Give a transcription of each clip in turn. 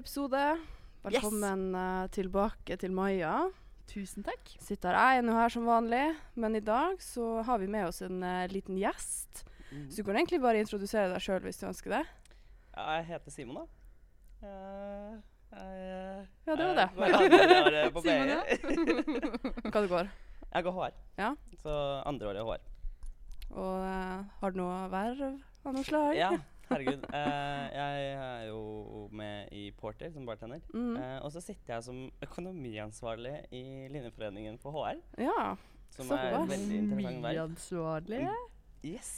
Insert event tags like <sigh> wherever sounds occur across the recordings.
episode. Velkommen yes. tilbake til Maja. Tusen takk. Sitter jeg nå her som vanlig, men i dag så har vi med oss en uh, liten gjest. Mm. Så du kan egentlig bare introdusere deg sjøl hvis du ønsker det. Ja, jeg heter Simon, da. Uh, jeg, Ja, det var det. går andre <laughs> Simon, ja. <laughs> Hva det går. Jeg går HR. Ja. Så andre er HR. Og uh, har du noe verv av noe slag? Ja, herregud. Eh, jeg er jo med i Porter som bartender. Mm. Eh, og så sitter jeg som økonomiansvarlig i Linjeforeningen for HR. ja. Som Så er et veldig interessant verv. Myansvarlig. Yes.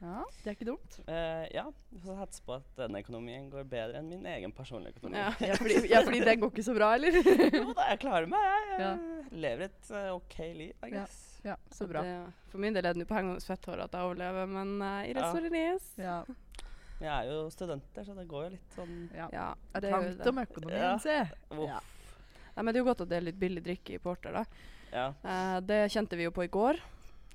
Ja, det er ikke dumt. Eh, ja, vi får satse på at denne økonomien går bedre enn min egen personlige økonomi. Ja. Ja, <laughs> fordi, ja, fordi den går ikke så bra, eller? jo da, jeg klarer meg. Jeg, Ja. lever et uh, OK liv, I guess. Ja, så bra. Det, for min del er det nå på hengende fetthår at jeg overlever, men uh, i Ja. restaurant Ja. Vi er jo studenter, så det går jo litt sånn ja. Ja, Det det er er jo trangt det. om økonomien, Ja. se. Uff. Ja. Nei, men det er jo godt at det er litt billig drikke i Porter, da. Ja. Eh, det kjente vi jo på i går.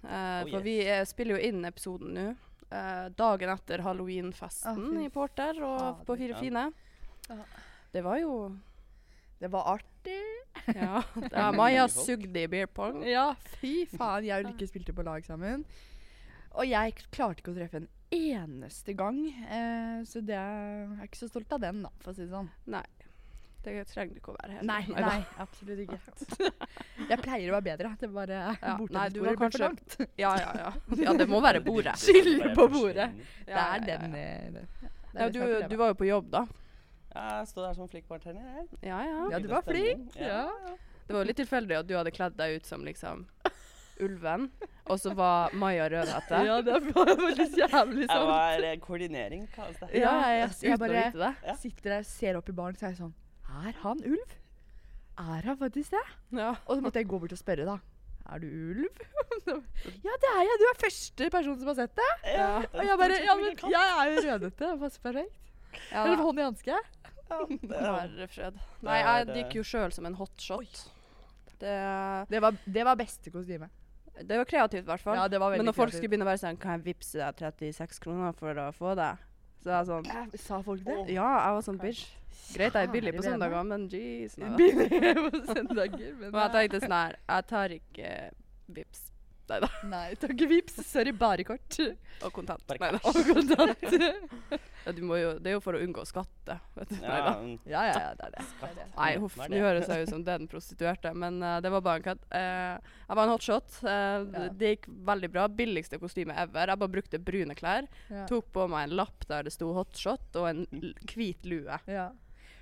Eh, Oh, for vi eh, spiller jo inn episoden nå. eh, dagen etter halloweenfesten Ah, fy i Porter og på Fire Ja. fine. Ja. Det var jo Det var artig. Ja. <laughs> ja Maja Mange folk. sugde i beer pong. Ja, fy faen. Jeg og Lykke spilte på lag sammen. Og jeg klarte ikke å treffe en eneste gang. Eh, så det er, jeg er ikke så stolt av den, da, for å si det sånn. Nei. Det trenger du ikke å være helt. Nei, da. nei, absolutt ikke. <laughs> Jeg pleier å være bedre. Det er bare Ja, bordet nei, du bordet var for kanskje- langt. Ja, ja, ja. Ja, det må være bordet. <laughs> Skylder på bordet. Ja, Det er den ja. ja, det, det er Ja, du, er problemet. du var jo på jobb, da. Jeg sto der som flink bartender. Ja, ja. Ja, du var flink. Ja. Det var jo litt tilfeldig at du hadde kledd deg ut som liksom ulven, og så var Maja rødhette. Ja, det var faktisk jævlig Jeg var eh, koordinering, kalles det. Ja, jeg, jeg, Jeg bare det. Ja. sitter der, ser opp i baren, så er jeg sånn Er han ulv? Er han faktisk det? Ja. Og så måtte jeg gå bort og spørre, da. Er du ulv? <laughs> ja, det er jeg. Du er første person som har sett det. Ja. Og jeg bare Ja, men jeg er jo rødhette. Det passer perfekt. Ja, Eller hånd i hanske. Ja, Herre fred. Det Nei, er, jeg gikk jo sjøl som en hotshot. Det, Det var, det var beste kostyme. Det var kreativt, i hvert fall. Ja, det var Men når folk kreativt. skulle begynne å være sånn Kan jeg vippse deg 36 kroner for å få det? Så jeg sånn jeg, Sa folk det? Ja, jeg var sånn bitch. Greit, jeg er billig på søndager, men jeez. Billig på søndager, <laughs> men Og jeg tenkte sånn her Jeg tar ikke vips. Nei da. Nei, tar ikke vips. Sorry, bare kort. Og kontant. Bare Nei. Og kontant. <laughs> Ja, du må jo, det er jo for å unngå skatte. Vet du. Nei Ja, da. mm, Ja, ja, ja, det er det. er. Nei, huff. Nå høres jeg ut som den prostituerte, men uh, det var bare en kødd. Uh, jeg var en hotshot. Uh, Ja. Det gikk veldig bra. Billigste kostyme ever. Jeg bare brukte brune klær. Ja. Tok på meg en lapp der det sto 'hotshot', og en hvit lue. Ja.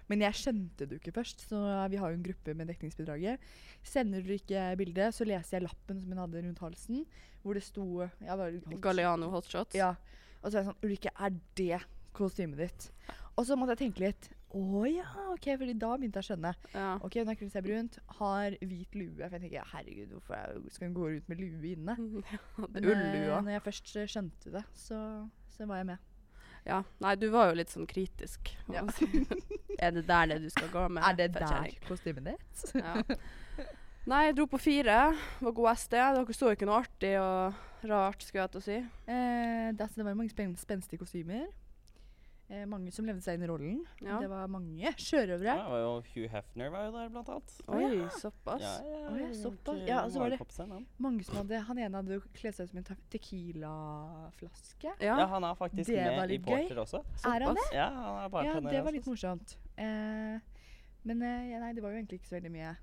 Men jeg skjønte det jo ikke først, så vi har jo en gruppe med dekningsbidraget. Sender du ikke bildet, så leser jeg lappen som hun hadde rundt halsen, hvor det sto ja, hot- Galliano hotshots? Ja. Og så er jeg sånn Ulrikke, er det kostymet ditt? Og så måtte jeg tenke litt. Å ja, OK, fordi da begynte jeg å skjønne. Ja. OK, hun har kledd seg brunt, har hvit lue. For jeg tenker herregud, hvorfor skal hun gå rundt med lue inne? <laughs> Men eh, når jeg først skjønte det, så, så var jeg med. Ja. Nei, du var jo litt sånn kritisk. Ja. <laughs> er det der det du skal gå med? Er det der kostymet ditt? <laughs> Ja. Nei, jeg dro på fire. Var god SD. Dere så ikke noe artig og rart, skulle jeg til å si. Eh, det, altså, det var mange spen spenstige kostymer. Eh, mange som levde seg inn i rollen. Ja. Det var mange sjørøvere. Ja, det var jo Hugh Hefner var jo der, blant annet. Oi, såpass. Ja, ja, ja, ja, såpass. Ja, altså så var det- Mange som hadde, Han ene hadde jo kledd seg ut som en te- Tequila-flaske. Ja. Ja, han er faktisk Det med i gøy. Porter også. Er han det? Ja, han er Ja, det var litt morsomt. Eh, men eh, ja, nei, det var jo egentlig ikke så veldig mye.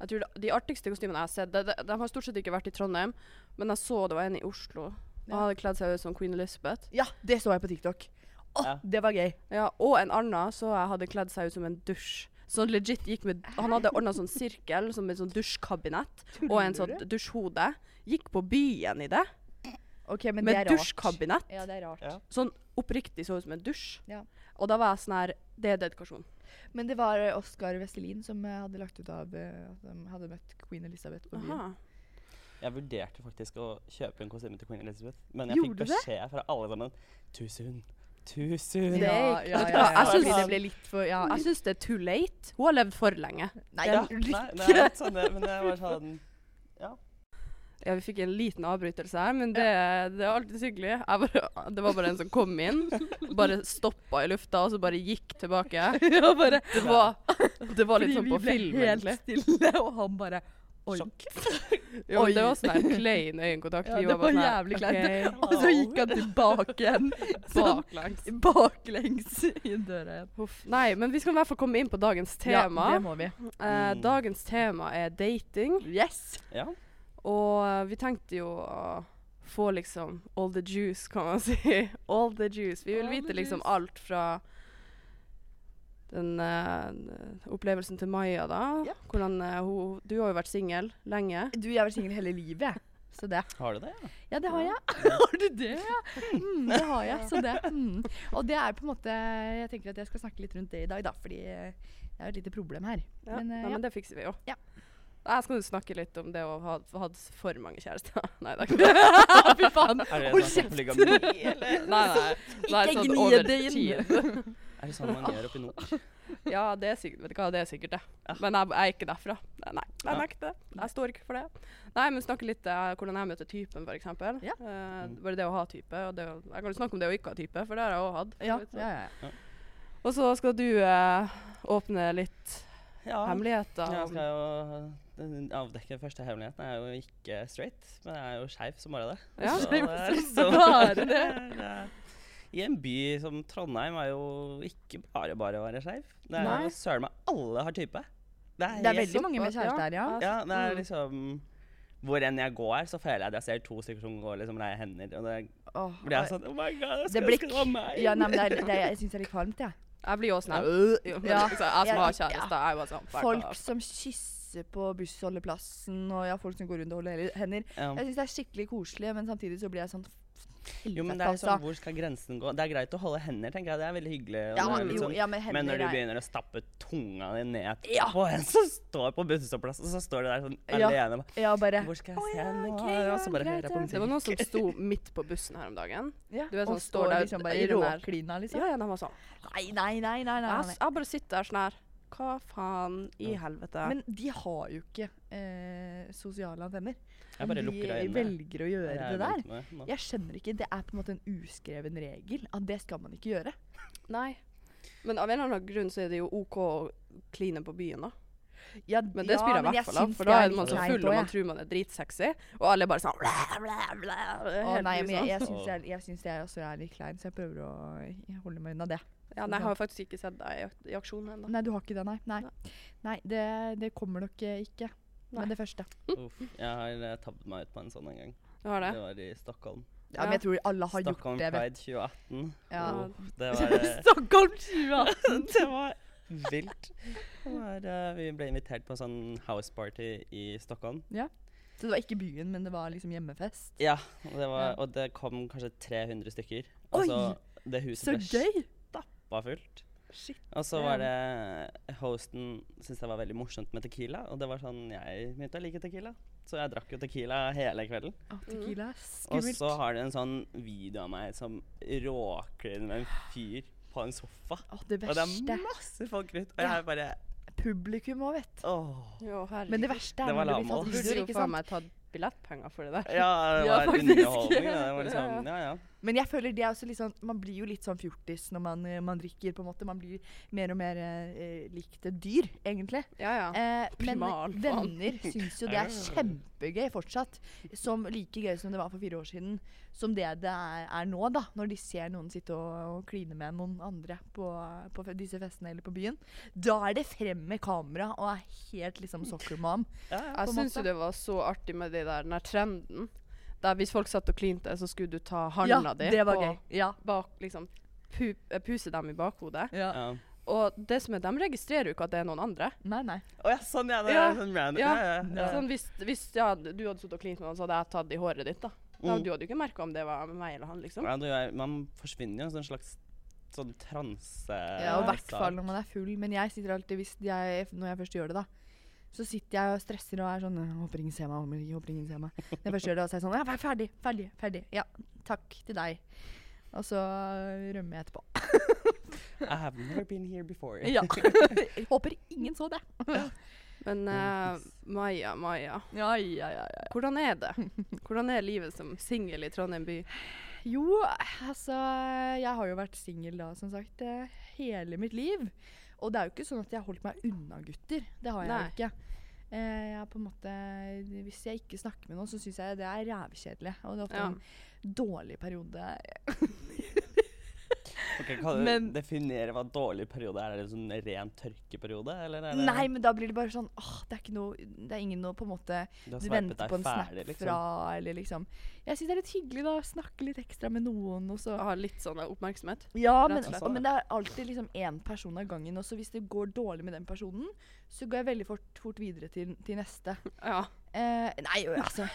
Jeg tror det- De artigste kostymene jeg har sett, de, de, de har stort sett ikke vært i Trondheim, men jeg så det var en i Oslo. Han Ja. hadde kledd seg ut som Queen Elizabeth. Ja, det så jeg på TikTok. Å, Ja. det var gøy. Ja, Og en annen så jeg hadde kledd seg ut som en dusj. Så legit gikk med Han hadde ordna sånn sirkel som et sånn dusjkabinett og en sånn du? dusjhode. Gikk på byen i det, Okay, men med det er rart. dusjkabinett. Ja, det er rart. Ja. Sånn oppriktig så ut som en dusj. Ja. Og da var jeg sånn her Det er dedikasjon. Men det var Oskar Vestelin som eh, hadde lagt ut av eh, at de hadde møtt Queen Elizabeth på byen. Aha. Jeg vurderte faktisk å kjøpe en kostyme til Queen Elizabeth, men jeg fikk Gjorde beskjed fra alle sammen Too soon. Too soon. Ja, ja, ja, ja. jeg Fordi det ble litt for ja, Jeg syns det er too late. Hun har levd for lenge. Nei, ja, nei, nei, <laughs> sånn det, men det var sånn Ja. Ja, vi fikk en liten avbrytelse her, men det, det er alltid hyggelig. Bare, det var bare en som kom inn, <laughs> bare stoppa i lufta, og så bare gikk tilbake. <laughs> Ja, bare Det var, det var litt Fordi sånn vi ble helt stille, og han bare Sjokk. <laughs> Jo, Oi. det var sånn her klein øyekontakt. Ja, det var sånn jævlig kleint. <laughs> Og så gikk han tilbake igjen. <laughs> sånn Baklengs. Baklengs i døra igjen. Huff. Nei, men vi skal i hvert fall komme inn på dagens tema. Ja, det må vi. Eh, Mm. dagens tema er dating. Yes! Ja. Og eh, vi tenkte jo å få liksom all the juice, kan man si. all the juice. Vi vil All vite liksom alt fra den uh, opplevelsen til Maja, da. Ja. Hvordan uh, hun Du har jo vært singel lenge. Du, jeg har vært singel hele livet, jeg. Så det. Har du det? Ja. Ja, det har jeg. <laughs> har du det? Ja. Mm, det har jeg. Så det. <laughs> Mm. Og det er på en måte Jeg tenker at jeg skal snakke litt rundt det i dag, da. Fordi eh, det er jo et lite problem her. Ja. Men, eh, Nei, men det fikser vi jo. Ja. Jeg skal jo snakke litt om det å ha ha hatt for mange kjærester. <laughs> Nei, det er ikke det. Fy faen. Det Hold sånn kjeft. nei. nei Ikke sånn gni det inn. Er det sånn man gjør oppe i nord? <laughs> Ja, det er sikkert, vet du hva, det er sikkert det. Ja. Men jeg, jeg er ikke derfra. Nei, jeg Ja. nekter. Jeg står ikke for det. Nei, men snakke litt uh, hvordan jeg møter typen, for eksempel. Ja. Eh, Mm. bare det å ha type. Og det å, jeg kan jo snakke om det å ikke ha type, for det har jeg òg hatt. Ja, Så- ja, ja. Og så skal du uh, åpne litt Ja. hemmeligheter. Jeg om- skal jo den avdekke første hemmeligheten. Jeg er jo ikke straight, men jeg er jo skeiv som bare det. Ja, Så <laughs> det er liksom- bare det. <laughs> I en by som Trondheim er jo ikke bare bare å være skeiv. Det er søren meg alle har type. Det er, Det er veldig mange med kjæreste her, ja. Ja, det er Mm. liksom Hvor enn jeg går, så føler jeg at jeg ser to stykker som går liksom leie hender. Og det oh, blir jeg sånn Oh my god, jeg Det skal, skrive meg? ja, nei, men det er, det er, jeg syns det er litt kvalmt, jeg. Jeg blir jo sånn her Ja. Ja. liksom, Jeg som har ja. kjæreste, jeg er bare sånn Folk off. som kysser på bussholdeplassen, og ja, folk som går rundt og holder hender. Ja. Jeg syns det er skikkelig koselig, men samtidig så blir jeg sånn Jo, men det er altså. liksom, Hvor skal grensen gå? Det er greit å holde hender, tenker jeg. Det er veldig hyggelig. Ja, men, er jo, sånn- ja, men Men når du er begynner å stappe tunga di ned Ja. på en som står på bussholdeplassen, så står du der sånn Ja. alene Ja, bare Hvor skal jeg se ja, nå? ok, og så bare greit, hører jeg på. Det var noen som <laughs> sto midt på bussen her om dagen. ja. Du vet, Og sånn, står står der liksom bare i den råklina, liksom. Ja, ja, de var sånn. Nei, nei, nei, nei. nei, Jeg, jeg bare sitter der sånn her. Hva faen i helvete? Men de har jo ikke eh, sosiale antenner. Jeg bare lukker de velger å gjøre Jeg det der. med. Jeg skjønner ikke. Det er på en måte en uskreven regel at det skal man ikke gjøre. Nei. Men av en eller annen grunn så er det jo OK å kline på byen, da. Ja, Men det spyr jeg i hvert fall av, for da er man så full og man tror man er dritsexy, og alle er bare sånn blæ, blæ, blæ, Å, nei, men jeg, jeg syns også er litt klein, så jeg prøver å holde meg unna det. Ja, nei, jeg har faktisk ikke sett deg i, ak- i aksjon ennå. Nei, du har ikke det, nei. Nei, Nei. det, det kommer nok eh, ikke. med Men det første. Uff, jeg har eh, tabbet meg ut på en sånn en gang. Du har det? Det var i Stockholm. Ja, men jeg tror alle har gjort det. Stockholm Pride 2018. Ja. Oh, det <laughs> var eh, Stockholm 2018! <laughs> Det var vilt. Det var, uh, vi ble invitert på en sånn house party i Stockholm. Så det var ikke byen, men det var liksom hjemmefest. Ja, og det, var, Ja. og det kom kanskje 300 stykker. Oi, Altså, det huset Så gøy! Stappa fullt. Shit. Og så var det Hosten syntes det var veldig morsomt med tequila, og det var sånn Jeg begynte å like tequila. Så jeg drakk jo tequila hele kvelden. Å, tequila er Og så har de en sånn video av meg som råkliner med en fyr på en sofa. Å, det Og det er masse folk rundt, og Ja. jeg bare Publikum òg, vet du. Åh. Jo. Men det verste er Det var når du blir tatt Burde ikke faen meg tatt billettpenger for det der. Ja, det var ja, underholdning. Det var liksom, <laughs> ja, ja. Men jeg føler det er også litt sånn Man blir jo litt sånn fjortis når man, eh, man drikker, på en måte. Man blir mer og mer eh, likt et dyr, egentlig. Ja, ja. Eh, men Primal, venner <laughs> syns jo det er kjempegøy fortsatt. Som like gøy som det var for fire år siden. Som det det er, er nå, da. Når de ser noen sitte og, og kline med noen andre på, på disse festene eller på byen. Da er det frem med kamera og er helt liksom soccer mom. ja, ja. Jeg syns jo det var så artig med det der, den der trenden. Der hvis folk satt og klinte, så skulle du ta handa Ja, di det var på- gøy. Ja. bak liksom pu eh, Puse dem i bakhodet. ja. ja. Og det som er, de registrerer jo ikke at det er noen andre. Nei, nei. Å ja, sånn ja. Det Ja, er sånn random. ja. Ja, ja, ja. Sånn hvis, hvis ja, du hadde sittet og klint med noen, så hadde jeg tatt i håret ditt. da. da Mm. Du hadde jo ikke merka om det var meg eller han, liksom. Ja, er, man forsvinner jo en slags sånn transe... Ja, og i hvert fall når man er full. Men jeg sitter alltid, hvis jeg, når jeg først gjør det, da, så sitter jeg og stresser og er sånn «Jeg Håper ingen ser meg. håper ingen- ser meg. Når jeg først gjør det, så er jeg sånn Ja, vær ferdig, ferdig, ferdig. Ja, takk til deg. Og så rømmer jeg etterpå. <laughs> I have never been here before. Ja. Jeg <laughs> håper ingen så det. Men uh, Maja, Maja. Ja, ja, ja, ja. Hvordan er det? <laughs> Hvordan er livet som singel i Trondheim by? Jo, altså Jeg har jo vært singel da, som sagt, eh, hele mitt liv. Og det er jo ikke sånn at jeg har holdt meg unna gutter. Det har jeg Nei. jo ikke. Eh, jeg på en måte Hvis jeg ikke snakker med noen, så syns jeg det er rævkjedelig. Og det er ofte Ja. en dårlig periode. <laughs> Ok, kan du Men- definere hva dårlig periode er? Er det en sånn ren tørkeperiode? Eller er det Nei, men da blir det bare sånn åh, det er ikke noe Det er ingen noe på en måte du Du venter på en snap ferdig, liksom? fra, eller liksom Jeg syns det er litt hyggelig da å snakke litt ekstra med noen, og så Ha litt sånn oppmerksomhet? Ja, men, og men det er alltid liksom én person av gangen. Og så hvis det går dårlig med den personen, så går jeg veldig fort, fort videre til, til neste. Ja. Eh, nei, altså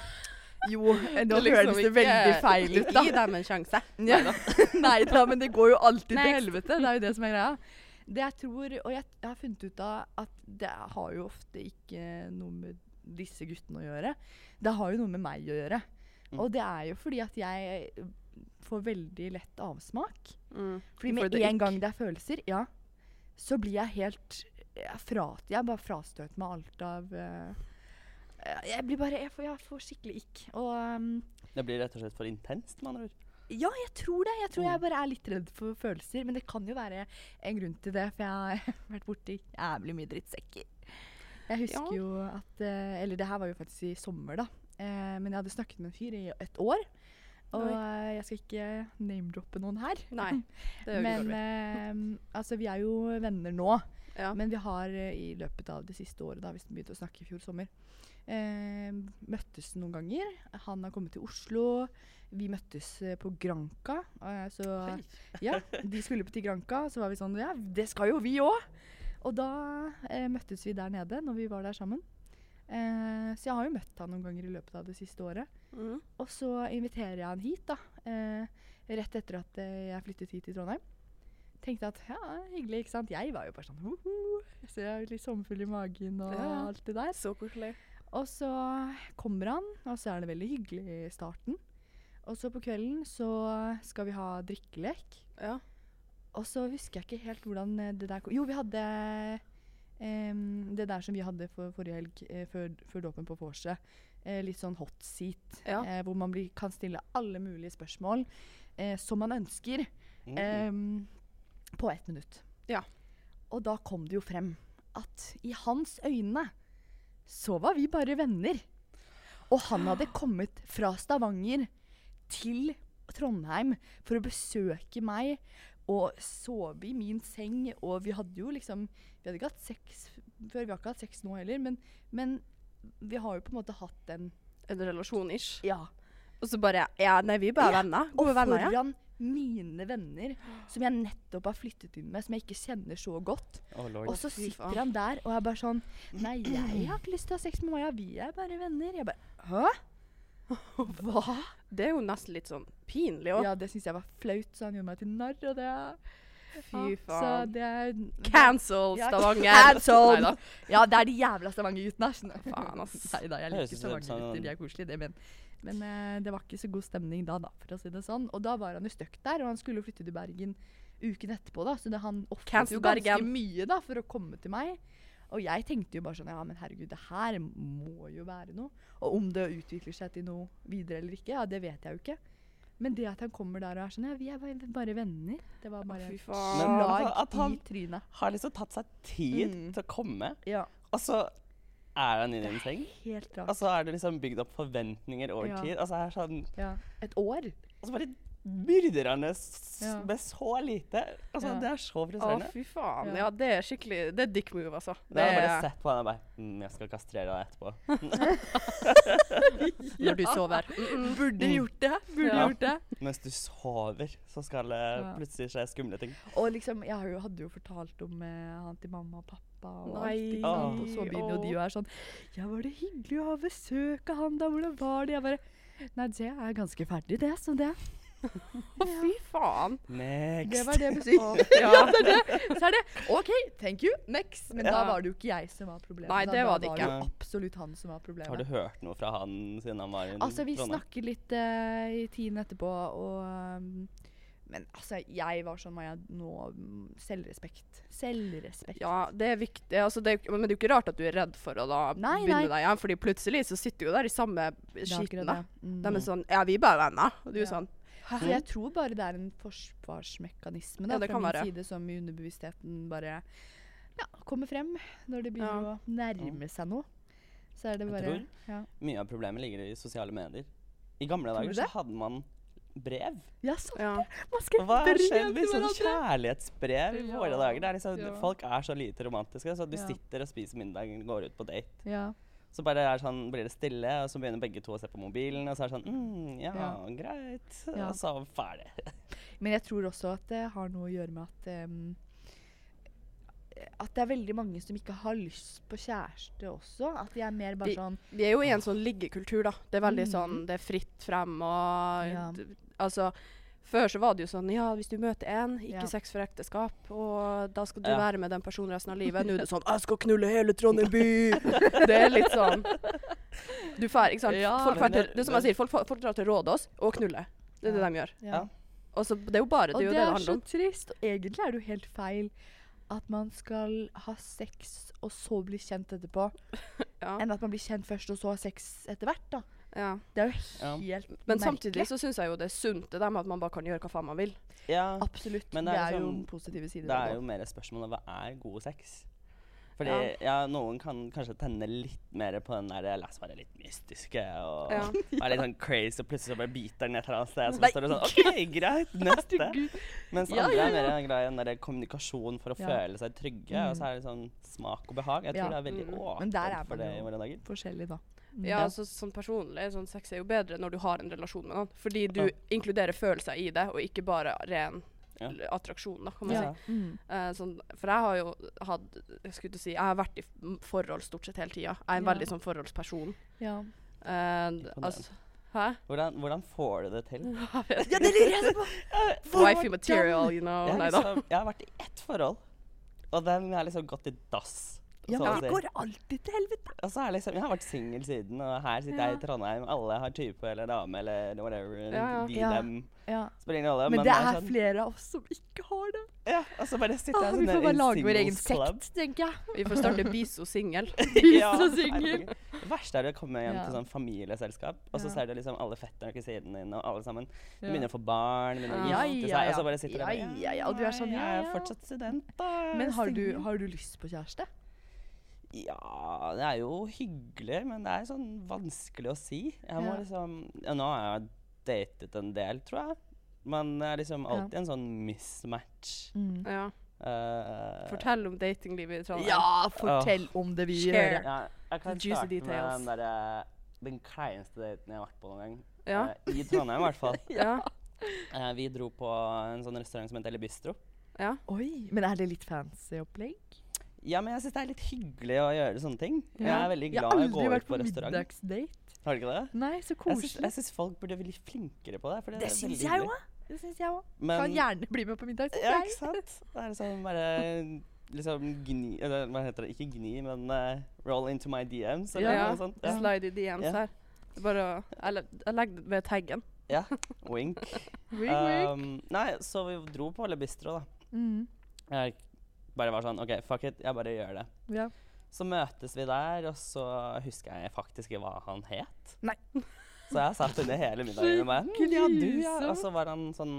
Jo, eh, nå liksom høres det veldig feil ut, da. Gi dem en sjanse. <laughs> Ja. <laughs> Nei da, men det går jo alltid til helvete. Det er jo det som er greia. Det jeg tror, og jeg, jeg har funnet ut av at det har jo ofte ikke noe med disse guttene å gjøre. Det har jo noe med meg å gjøre. Mm. Og det er jo fordi at jeg får veldig lett avsmak. Mm. Fordi med en gang det er følelser, ja, så blir jeg helt Jeg, frat, jeg bare frastøter med alt av eh, Jeg blir bare Jeg får, jeg får skikkelig ikk. Og um, Det blir rett og slett for intenst, med andre ord. ja, jeg tror det. Jeg tror Mm. jeg bare er litt redd for følelser. Men det kan jo være en grunn til det, for jeg har <laughs> vært borti jævlig mye drittsekker. Jeg husker Ja. jo at eh, Eller det her var jo faktisk i sommer, da. Eh, men jeg hadde snakket med en fyr i et år. Og eh, jeg skal ikke name-droppe noen her. Nei, <laughs> det gjør Men eh, altså, vi er jo venner nå. Ja. Men vi har i løpet av det siste året, da hvis vi begynte å snakke i fjor sommer, eh, møttes noen ganger. Han har kommet til Oslo. Vi møttes eh, på Granca. eh, så ja, de skulle på til Granca. Så var vi sånn Ja, det skal jo vi òg! Og da eh, møttes vi der nede når vi var der sammen. Eh, så jeg har jo møtt han noen ganger i løpet av det siste året. Mm. Og så inviterer jeg han hit, da. Eh, rett etter at jeg flyttet hit til Trondheim. Tenkte at ja, hyggelig, ikke sant. Jeg var jo bare sånn «Woho!» Så jeg er litt sommerfull i magen og Ja. alt det der. Så koselig. Og så kommer han, og så er det veldig hyggelig i starten. Og så på kvelden så skal vi ha drikkelek. Ja. Og så husker jeg ikke helt hvordan eh, det der kom Jo, vi hadde um, det der som vi hadde for forrige helg, eh, før, før dåpen på vorset. Eh, litt sånn hot seat, Ja. eh, hvor man blir, kan stille alle mulige spørsmål eh, som man ønsker, Mm. em, på ett minutt. Ja. Og da kom det jo frem at i hans øyne så var vi bare venner. Og han hadde kommet fra Stavanger til Trondheim for å besøke meg og sove i min seng. Og vi hadde jo liksom Vi hadde ikke hatt sex før. Vi har ikke hatt sex nå heller, men, men vi har jo på en måte hatt en En relasjon-ish. Ja. Og så bare Ja, nei, vi er bare Ja, venner. Og Gode venner, ja. Mine venner, som jeg nettopp har flyttet inn med, som jeg ikke kjenner så godt. Oh. Og så sitter han der og er bare sånn Nei, jeg har ikke lyst til å ha sex med Maja. Vi er bare venner. Jeg bare Hæ? <laughs> Hva? Det er jo nesten litt sånn pinlig òg. Ja, det syns jeg var flaut, så han gjorde meg til narr, og det Fy faen. Så det er Cancel Stavanger. Ja, Neida. Ja, det er de jævla Stavanger-guttene. Faen, ass. Nei da, jeg liker ut Stavanger-gutter. De er koselige, det, men, men eh, det var ikke så god stemning da, da, for å si det sånn. Og da var han jo stuck der, og han skulle jo flytte til Bergen uken etterpå, da, så det, han ofret jo ganske Bergen. mye da, for å komme til meg. Og jeg tenkte jo bare sånn Ja, men herregud, det her må jo være noe. Og om det utvikler seg til noe videre eller ikke, ja, det vet jeg jo ikke. Men det at han kommer der og er sånn Ja, vi er bare, bare venner. Det var bare fy faen. Men slag altså, at han- i trynet. Har liksom tatt seg tid Mm. til å komme, Ja, og så er han i din seng. helt rart. Og så er det liksom bygd opp forventninger over Ja. tid. Altså, er sånn, Ja. Et år. og så bare myrder han det Ja. med så lite. Altså, Ja. Det er så Å, fy faen. Ja. Ja, det er skikkelig Det er dick move, altså. Det, har jeg bare er sett på han og bare mm, Jeg skal kastrere deg etterpå. <laughs> når du sover. Mm. Burde gjort det. Burde Ja. gjort det. <laughs> Mens du sover, så skal det plutselig skje skumle ting. Og liksom, jeg hadde jo fortalt om eh, han til mamma og pappa og alt. Nei, ikke sant? Og så begynner jo de å være sånn Ja, var det hyggelig å ha besøk av han da? Hvordan var det? Jeg bare Nei, det er ganske ferdig, det. Så det Å, fy faen. Next. Det var det besøket. <laughs> <laughs> Ja, ja. det er det. Så er det OK, thank you, next. Men da var det jo ikke jeg som var problemet. Nei, det da var det ikke. var det jo absolutt han som var problemet. Har du hørt noe fra han siden han var i Altså, vi Trondheim? snakker litt uh, i tiden etterpå, og um, Men altså, jeg var sånn Maja, nå Selvrespekt. Selvrespekt. Ja, det er viktig. Altså, det, men det er jo ikke rart at du er redd for å da Nei, begynne nei. deg igjen, fordi plutselig så sitter du jo der i samme skitten. Mm. De er sånn Ja, vi er bare venner. Og du er Ja. sånn Så jeg tror bare det er en forsvarsmekanisme da, Ja, det fra kan min være. side som i underbevisstheten bare ja, kommer frem når det begynner Ja. å nærme seg noe. Så er det Jeg tror- ja. Mye av problemet ligger i sosiale medier. I gamle dager så hadde man brev. ja, sant Ja. det! Man skrev hva har skjedd med sånn kjærlighetsbrev i Ja, våre dager? Det er liksom, ja. Folk er så lite romantiske, så du Ja. sitter og spiser middag, og går ut på date. Ja. Så bare er sånn, blir det stille, og så begynner begge to å se på mobilen, og så er det sånn mm, ja, Ja. greit. Ja. Og så ferdig. <laughs> Men jeg tror også at det har noe å gjøre med at um, At det er veldig mange som ikke har lyst på kjæreste også. At de er mer bare sånn Vi er jo i en sånn liggekultur, da. Det er veldig Mhm. sånn Det er fritt frem og Ja. Altså før så var det jo sånn Ja, hvis du møter en, ikke Ja. sex for ekteskap, og da skal du Ja. være med den personen resten av livet. Nå er det sånn 'Jeg skal knulle hele Trondheim by'. <laughs> det er litt sånn Du fær, ikke sant? Ja, folk men til, det- er som jeg sier, folk, folk drar til Rådås og knuller. Det er det de gjør. ja. Og så Det er jo bare det, Og er det, det det det er så trist. Og egentlig er det jo helt feil at man skal ha sex og så bli kjent etterpå, <laughs> Ja. enn at man blir kjent først og så har sex etter hvert. da. Ja. Det er jo Ja. helt Men samtidig så syns jeg jo det er sunt det der med at man bare kan gjøre hva faen man vil. Ja, Absolutt. Men det, det er er jo liksom- positive sider. det er jo mer et spørsmål om hva er god sex. Fordi ja. noen kan kanskje tenne litt mer på den der La oss være litt mystiske og Ja. <laughs> være litt sånn crazy, og plutselig så bare biter den et eller annet sted. Så Nei, står det sånn OK, greit, <laughs> neste. Mens Ja, andre ja, er mer glad i den der kommunikasjon for å Ja. føle seg trygge. Mm. Og så er det sånn smak og behag. Jeg tror Ja. det er veldig Mm. Er åpent for det i våre dager. Forskjellig, da. Ja, altså sånn personlig, sånn sex er jo bedre når du har en relasjon med noen. Fordi du Ja. inkluderer følelser i det, og ikke bare ren Ja. attraksjon, da, kan man Ja. si. Mm. Uh, sånn, for jeg har jo hatt Jeg skulle si Jeg har vært i forhold stort sett hele tida. Jeg er en veldig sånn forholdsperson. Ja. Uh, altså Hæ? Hvordan, hvordan får du det til? <laughs> ja, det lurer jeg på! <laughs> Wifey material, you know. Jeg, liksom, jeg har vært i ett forhold, og den har liksom gått i dass. Ja, så men det går alltid til helvete. Og så er liksom, Jeg har vært singel siden, og her sitter jeg i Trondheim. Alle har type eller dame eller whatever. Ja, ja. De, Ja. dem. Ja. Spiller ingen rolle. Men det er sånn, flere av oss som ikke har det. Ja, og så bare sitter Ah, jeg vi sånn får bare lage vår egen sekt, tenker jeg. <laughs> Vi får starte Biso singel. <laughs> Biso singel. Det verste er å komme hjem Ja. til sånn familieselskap, og så Ja. ser du liksom alle fetterne og siden din, og alle sammen de Ja. begynner å få barn, begynner å Ja, gifte ja, seg, ja. og så bare sitter Ja, der. ja, ja, og du er sånn, Jeg ja, er fortsatt student, da. Men har du, har du lyst på kjæreste? Ja, det er jo hyggelig, men det er sånn vanskelig å si. Jeg må Ja. liksom ja, Nå har jeg datet en del, tror jeg. Men det er liksom alltid en sånn mismatch. Ja. Uh, Fortell om datinglivet i Trondheim. Ja, fortell om det vi gjør. Ja, jeg kan The juicy starte med den, der, den kleineste daten jeg har vært på noen gang. Ja. Uh, I Trondheim, i hvert fall. <laughs> Ja. Eh, vi dro på en sånn restaurant som heter Le Bistro. ja. Oi, men er det litt fancy opplegg? Ja, men jeg syns det er litt hyggelig å gjøre sånne ting. Jeg er veldig glad har i å gå ut på restaurant. middagsdate. Har du ikke det? Nei, så koselig. jeg syns folk burde bli flinkere på det. For det, Det syns jeg òg. Det syns jeg òg. Kan gjerne bli med på middag. Ja, ikke sant? Det er liksom bare <laughs> liksom gni Eller hva heter det? Ikke gni, men uh, roll into my DMs, eller Ja. noe sånt. Ja. Slide i DMs Ja. her. Er Bare å Eller jeg det ved taggen. ja. <laughs> Wink. Wink, wink. Um, nei, så vi dro på Le Bistro, da. Mm. Jeg bare var sånn OK, fuck it, jeg bare gjør det. Ja. Så møtes vi der, og så husker jeg faktisk ikke hva han het. Nei. <laughs> Så jeg satt under hele middagen og bare «Hm, Ja, du, ja. Og så var han sånn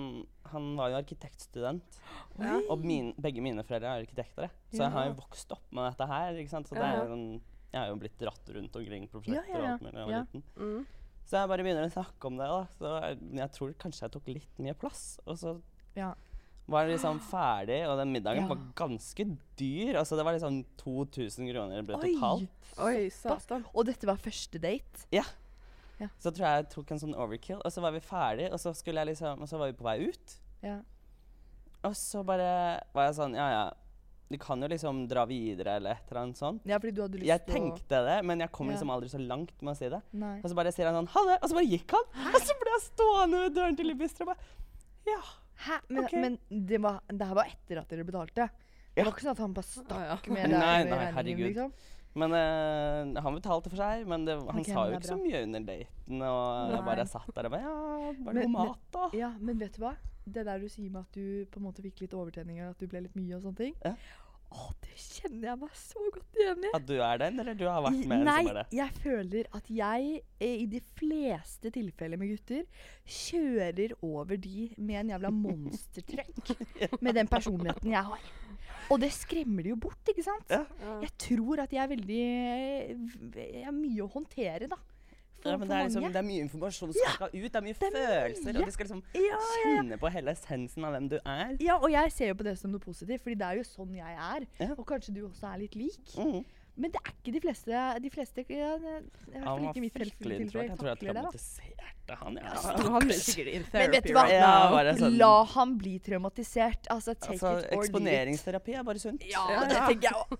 Han var jo arkitektstudent. <gasps> Ja. Og min, begge mine foreldre er arkitekter. Så jeg har jo vokst opp med dette her. ikke sant? Så det er jo sånn, jeg har jo blitt dratt rundt omkring prosjekter og alt mulig da jeg var liten. Mm. Så jeg bare begynner å snakke om det. da. Så jeg, jeg tror kanskje jeg tok litt mye plass. Og så Ja. Var liksom ferdig, og den middagen Ja. var ganske dyr. Altså Det var liksom 2000 kroner ble Oi. totalt. Oi, satan. Og dette var første date? Ja. Så tror jeg jeg tok en sånn overkill, og så var vi ferdig, og så jeg liksom Og så var vi på vei ut. Ja. Og så bare var jeg sånn Ja, ja. Du kan jo liksom dra videre, eller et eller annet sånt. ja, fordi du hadde lyst Jeg til å tenkte det, men jeg kom Ja. liksom aldri så langt med å si det. Nei. Og så bare sier han sånn Ha det! Og så bare gikk han. Og så ble jeg stående ved døren til Libistro og bare Ja. Hæ? Men, okay. men det, var, det her var etter at dere betalte? Det Ja. var ikke sånn at han bare stakk Ah, ja. med Nei, deg nei, regningen, herregud. liksom? Men uh, han betalte for seg, men det, han okay, sa jo ikke så mye under daten. Og jeg Nei. bare satt der og bare Ja, var det noe mat, da? Ja, men vet du hva? Det der du sier med at du på en måte fikk litt overtenninger, at du ble litt mye og sånne ting. Ja. Å, det kjenner jeg meg så godt igjen i. At du er den, eller du har vært med Nei, som er det? jeg føler at jeg eh, i de fleste tilfeller med gutter kjører over de med en jævla monstertrøkk. <laughs> Med den personligheten jeg har. Og det skremmer de jo bort, ikke sant? Ja. Ja. Jeg tror at jeg er veldig Jeg har mye å håndtere, da. Ja, men det er, liksom, det er mye informasjon som skal ut. Det er mye det er følelser. mye. Og du skal liksom Ja, ja, ja. kjenne på hele essensen av hvem du er. Ja, og jeg ser jo på det som noe positivt, fordi det er jo sånn jeg er. Ja. Og kanskje du også er litt lik. Mm. Men det er ikke de fleste De fleste ja, Han var fryktelig introvert. Jeg tror jeg traumatiserte han. Ja. Ja, han sikkert in Men vet du hva? right Ja, sånn- La ham bli traumatisert. Altså, take Altså, it or leave it. eksponeringsterapi er bare sunt. Ja, Ja, det tenker jeg òg.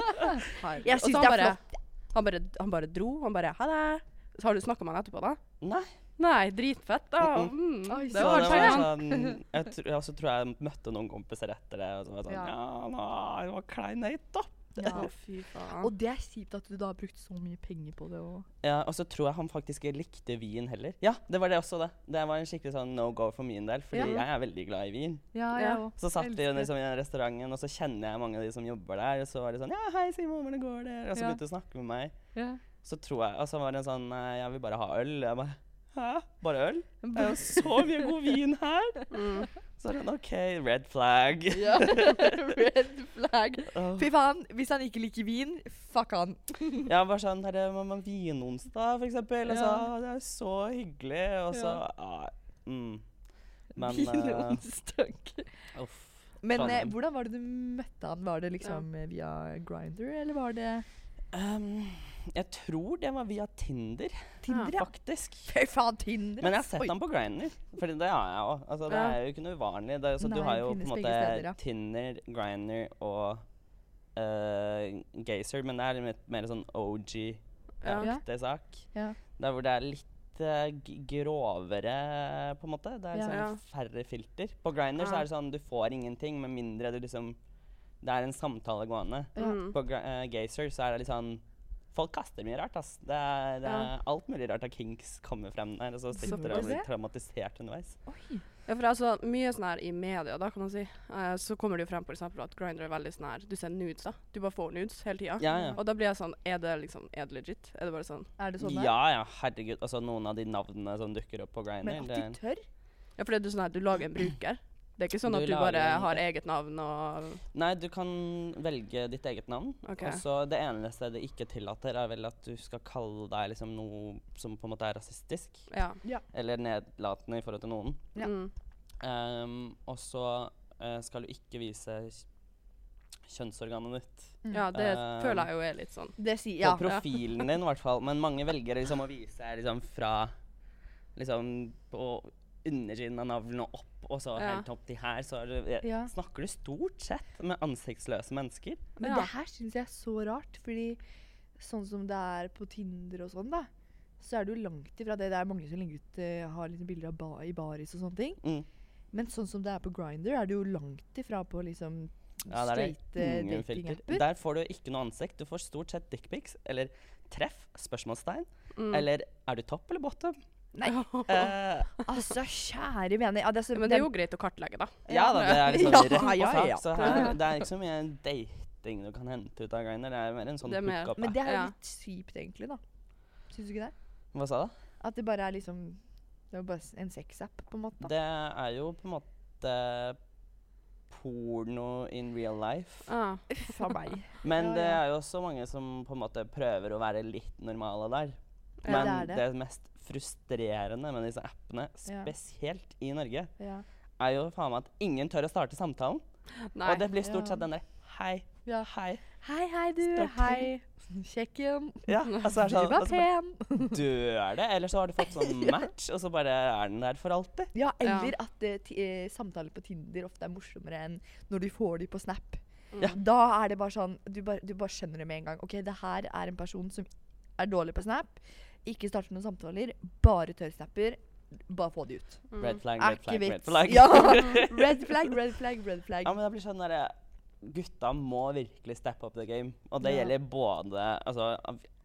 <laughs> Jeg syns det er bare- flott. Han bare, han bare dro. Han bare Ha det. Så har du snakka med han etterpå, da? Nei. Nei, dritfett, da. Mm. Oi, Det så var det var sånn Jeg, tr jeg også tror jeg møtte noen kompiser etter det. Og så var det sånn Ja. Ja, nå, det var klein date, da. Ja. Fy faen. Og det er kjipt at du da har brukt så mye penger på det. Og Ja, og så tror jeg han faktisk likte vin heller. Ja, det var det også, det. Det var en skikkelig sånn no go for min del, fordi Ja. jeg er veldig glad i vin. ja, Ja. Så satt vi liksom i den restauranten, og så kjenner jeg mange av de som jobber der. Og så var det sånn Ja, hei, Simon, hvordan går det? Og så begynte de å snakke med meg. Så tror jeg Og så var det en sånn Nei, jeg vil bare ha øl. Jeg bare Hæ? Bare øl? Det er jo så mye <laughs> god vin her! Mm. Så er det sånn OK, red flag. <laughs> Ja. Red flag. Fy faen, hvis han ikke liker vin, fuck han. <laughs> Ja, bare sånn herre må man Vinonsdag, for eksempel. Og så, Ja. Det er så hyggelig. Og så Ja. ja. mm. Men Fin eh, onsdag. uff. Men eh, hvordan var det du møtte han? Var det liksom ja. via Grinder, eller var det Um, jeg tror det var via Tinder, Tinder? Ja. faktisk. Fy faen, Tinder! Men jeg har sett Oi. ham på Grindr, for det har jeg òg. Altså, det er jo ikke noe uvanlig. Det, er- så Nei, du har jo på en måte steder, ja. Tinder, Grindr og uh, Gazer, men det er litt mer sånn OG-aktig sak. Ja. Der hvor det er litt eh, grovere, på en måte. Det er Ja. sånn Ja. færre filter. På Grindr så er det sånn du får ingenting med mindre du liksom Det er en samtale gående. Ja. Mm. På eh, Gazer så er det litt sånn Folk kaster mye rart, ass. Det er, det er Ja. alt mulig rart av kinks kommer frem der, og så sitter du og blir traumatisert underveis. Oi. Ja, for altså, mye sånn her i media, da, kan man si, uh, så kommer det jo frem på eksempel at Grindr er veldig sånn her Du ser nudes, da. Du bare får nudes hele tida. Ja, ja. Og da blir jeg sånn Er det liksom Er det legit? Er det bare sånn Er det sånn der? Ja, ja, herregud. Altså, noen av de navnene som dukker opp på Grindr Men at det- de tør? Ja, for det er sånn her Du lager en bruker. Det er ikke sånn Du at du lager bare en- har eget navn og Nei, du kan velge ditt eget navn. Okay. Og så det eneste det ikke tillater, er vel at du skal kalle deg liksom noe som på en måte er rasistisk. Ja. Eller nedlatende i forhold til noen. Ja. Mm. Um, og så uh, skal du ikke vise kjønnsorganet ditt. Mm. ja, det Um, føler jeg jo er litt sånn Det sier ja. På profilen din, i hvert fall. Men mange velger liksom å vise liksom fra liksom på undersiden av navlen og opp, og så Ja. helt opp til her. Så er det, jeg, Ja. snakker du stort sett med ansiktsløse mennesker. Men Ja. det her syns jeg er så rart, fordi sånn som det er på Tinder og sånn, da, så er det jo langt ifra det. Det er mange som legger ut uh, har liksom bilder av ba i baris og sånne ting. Mm. Men sånn som det er på Grinder, er det jo langt ifra på liksom Ja, der er straighte datingapper. Der får du ikke noe ansikt. Du får stort sett dickpics eller treff, spørsmålstegn. mm. Eller er du topp eller bottom? Nei, <laughs> Eh, altså, kjære vene. Ja, det, er så, Men det er jo greit å kartlegge, da. ja da, det er liksom Ja, rett på ja, sak. Så her, det er ikke så mye dating du kan hente ut av Grindr. Det er mer en sånn Det er mer- hookup. Men det er jo Ja. litt kjipt, egentlig, da. Syns du ikke det? Hva sa du? At det bare er liksom Det er jo bare s- en sexapp, på en måte. Det er jo på en måte porno in real life. Ah. Uff a meg. Men Ja, det ja. er jo også mange som på en måte prøver å være litt normale der. Ja, Men det er det, det. mest frustrerende med disse appene, Ja. spesielt i Norge, Ja. er jo faen meg at ingen tør å starte samtalen. Nei. Og det blir stort sett den der Hei, Ja. hei. Hei, hei, du. Stort. Hei. Kjekken. Ja, altså Du var pen du er dør det, eller så har du fått sånn <laughs> match, og så bare er den der for alltid. Ja, eller at eh, eh, samtaler på Tinder ofte er morsommere enn når du får de på Snap. Mm. Da er det bare sånn du bare, du bare skjønner det med en gang. OK, det her er en person som er dårlig på Snap. Ikke starte noen samtaler. Bare tørrsnapper. Bare få de ut. Mm. Red flag, red flag, red flag. Ja. <laughs> Red flag, red flag, red flag. Ja, men det blir sånn der, gutta må virkelig steppe up the game. Og det Ja. gjelder både altså,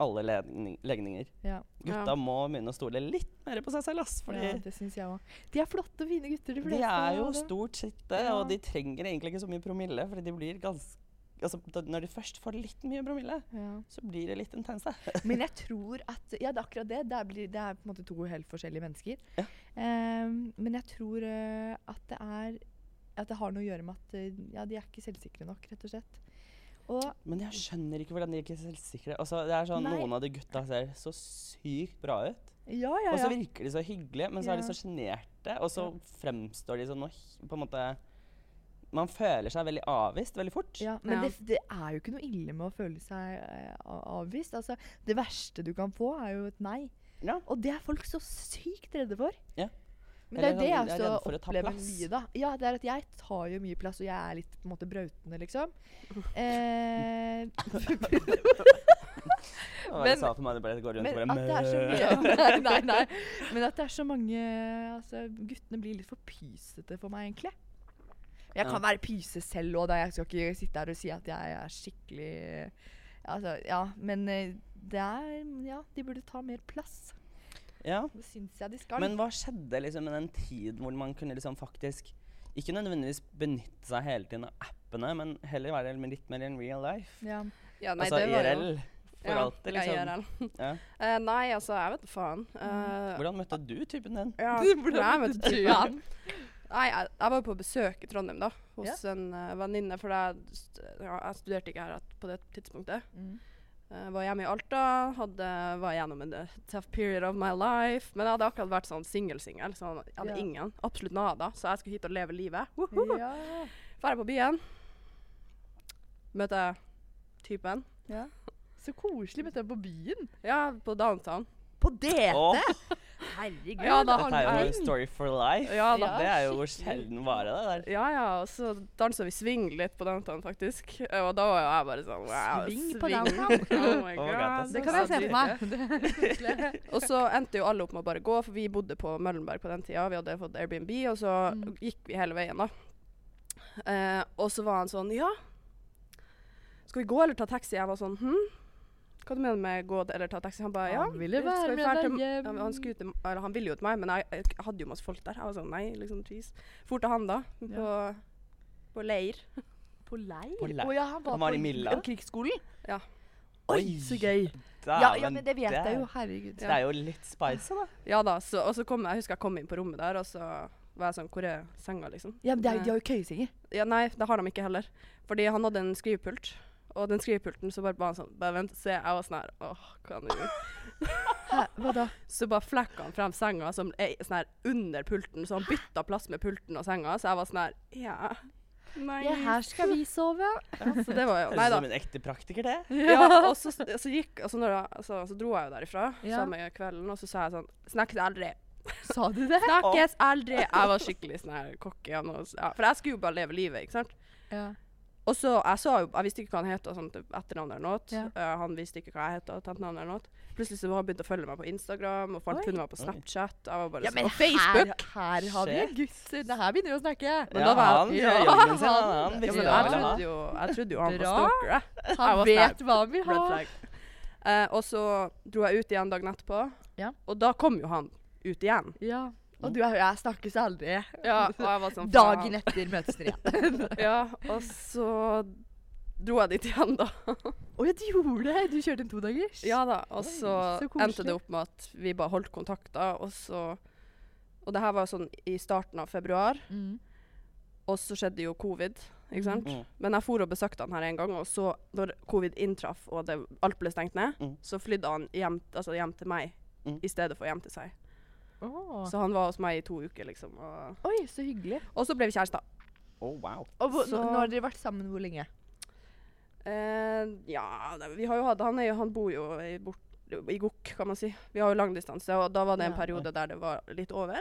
alle legning, legninger. Ja. Gutta Ja. må begynne å stole litt mer på seg selv, ass. Fordi ja, det syns jeg òg. De er flotte og fine gutter, de de er jo stort sett det, Ja. og de trenger egentlig ikke så mye promille, fordi de blir ganske Altså, da, når de først får litt mye promille, Ja. så blir det litt intense. <laughs> Men jeg tror at Ja, det er akkurat det. Det er, blir, det er på en måte to helt forskjellige mennesker. Ja. Um, men jeg tror uh, at det er At det har noe å gjøre med at uh, ja, de er ikke selvsikre nok, rett og slett. Og Men jeg skjønner ikke hvordan de ikke er selvsikre. Altså, det er sånn, Nei. Noen av de gutta ser så sykt bra ut. ja, ja, Og så virker de så hyggelige, men så er de så sjenerte. Og så fremstår de som noe på en måte Man føler seg veldig avvist veldig fort. ja men Ja. Det, det er jo ikke noe ille med å føle seg eh, avvist. Altså, det verste du kan få, er jo et nei. Ja. Og det er folk så sykt redde for. Ja. Men det er jo det sånn, jeg også opplever mye, da. Ja, det er at jeg tar jo mye plass, og jeg er litt på en måte brautende, liksom. Eh, <laughs> <laughs> Men- sa for meg, det bare går rundt men og at det er så mye <laughs> nei, nei, nei. Men at det er så mange altså, Guttene blir litt for pysete for meg, egentlig. Jeg Ja. kan være pyse selv òg, jeg skal ikke sitte her og si at jeg er skikkelig Altså, ja, men eh, det er Ja, de burde ta mer plass. Ja. Det syns jeg de skal. Men hva skjedde liksom med den tiden hvor man kunne liksom faktisk ikke nødvendigvis benytte seg hele tiden av appene, men heller være litt mer in real life? ja. Ja, nei, altså det var jo- IRL for ja, alltid, ja, liksom. IRL. <laughs> Ja. Uh, nei, altså, jeg vet da faen. Uh, Hvordan møtte du typen din? ja, Hvordan jeg møtte typen. <laughs> Nei, jeg, jeg var på besøk i Trondheim da, hos en uh, venninne, for jeg, ja, jeg studerte ikke her på det tidspunktet. Mm. Uh, var hjemme i Alta, hadde, var gjennom en eh, tough period of my life. Men jeg hadde akkurat vært sånn singel-singel, så jeg hadde Ja. ingen. Absolutt nada. Så jeg skulle hit og leve livet. Ja. Drar på byen. Møter typen. ja. Så koselig. Møtte jeg på byen. Ja, på downtown. På DT! Herregud. Ja, da Dette er jo en story for life. Ja da. Det er jo hvor sjelden vare, det der. Ja ja, og så dansa vi swing litt på downtown, faktisk. Og da var jo jeg bare sånn wow. Swing på downtown? <laughs> Oh my Oh God, god. Det kan jeg se på for meg. <laughs> Og så endte jo alle opp med å bare gå, for vi bodde på Møllenberg på den tida. Vi hadde fått Airbnb, og så Mm. gikk vi hele veien, da. Eh, og så var han sånn Ja, skal vi gå eller ta taxi? Jeg var sånn Hm? Hva du mener med gå eller ta taxi? Han bare ja. Han ville være med deg hjem. Han, skute, eller, han ville jo til meg, men jeg, jeg hadde jo masse folk der. Jeg var sånn Nei, liksom, please. For til han, da. På, på leir. <laughs> På leir? På leir. Å ja, han var, Han var på i Milla? på krigsskolen? Ja. Oi, så gøy. Da, Ja, ja, men det vet jeg jo. Herregud. Herregud. Det er jo litt spicy, da. Ja da. Så, og så kom jeg, jeg husker jeg kom inn på rommet der, og så var jeg sånn Hvor er senga, liksom? Ja, men det er, de har jo køyesenger. Ja, nei, det har de ikke heller. Fordi han hadde en skrivepult. Og den skrivepulten så bare, ba han sånn Bare vent, se. Jeg var sånn her Åh, hva nå? <laughs> Hæ, hva da? Så bare flekka han frem senga som er sånn her under pulten, så han bytta plass med pulten og senga. Så jeg var sånn her Ja. Nice. Ja, her skal vi sove. Så det var jo Nei Høres ut da. som en ekte praktiker, det. Ja, og så, så gikk altså når jeg, så, Så dro jeg jo derifra Ja. samme kvelden, og så sa jeg sånn Snakkes aldri. Sa du det? Snakkes aldri. Jeg var skikkelig sånn her cocky. og Ja, for jeg skulle jo bare leve livet, ikke sant. Ja. Og så, jeg så, jeg visste ikke hva han het, og sånt, etternavn eller noe. Ja. Uh, han visste ikke hva jeg het, og etternavn eller noe. Plutselig så var han begynt å følge meg på Instagram, og fant funnet meg på Snapchat. Jeg var bare Ja, sånn, men og Facebook! Her, her har vi gutter! Det her begynner vi å snakke. Men ja, da var jeg- han gjør Ja, jobben sin. Han, han- han Ja, men jeg trodde jo, jeg trodde jo han var Bra. stalker, jeg. Jeg Han var vet hva han vil Red ha. flag. Eh, og så dro jeg ut igjen dagen etterpå, Ja. og da kom jo han ut igjen. Ja. Og du og jeg snakkes aldri. Ja, og jeg var sånn. Dagen etter møtes dere igjen. <laughs> Ja, og så dro jeg dit igjen, da. Å ja, du gjorde det! Du kjørte en todagers? Ja da, og Oi, så, så endte det opp med at vi bare holdt kontakta, og så Og det her var sånn i starten av februar, Mm. og så skjedde jo covid, ikke sant. Mm. Men jeg for og besøkte han her en gang, og så, når covid inntraff og det, alt ble stengt ned, Mm. så flydde han hjem, altså hjem til meg Mm. i stedet for hjem til seg. Åh. Så han var hos meg i to uker, liksom. Og, Oi, så hyggelig. og så ble vi kjærester. Oh, wow. Og hvor, Så- nå har dere vært sammen hvor lenge? Eh, ja, det- vi har jo hatt Han, er jo, han bor jo i, bort, i Gokk, kan man si. Vi har jo langdistanse, og da var det en Ja. periode der det var litt over.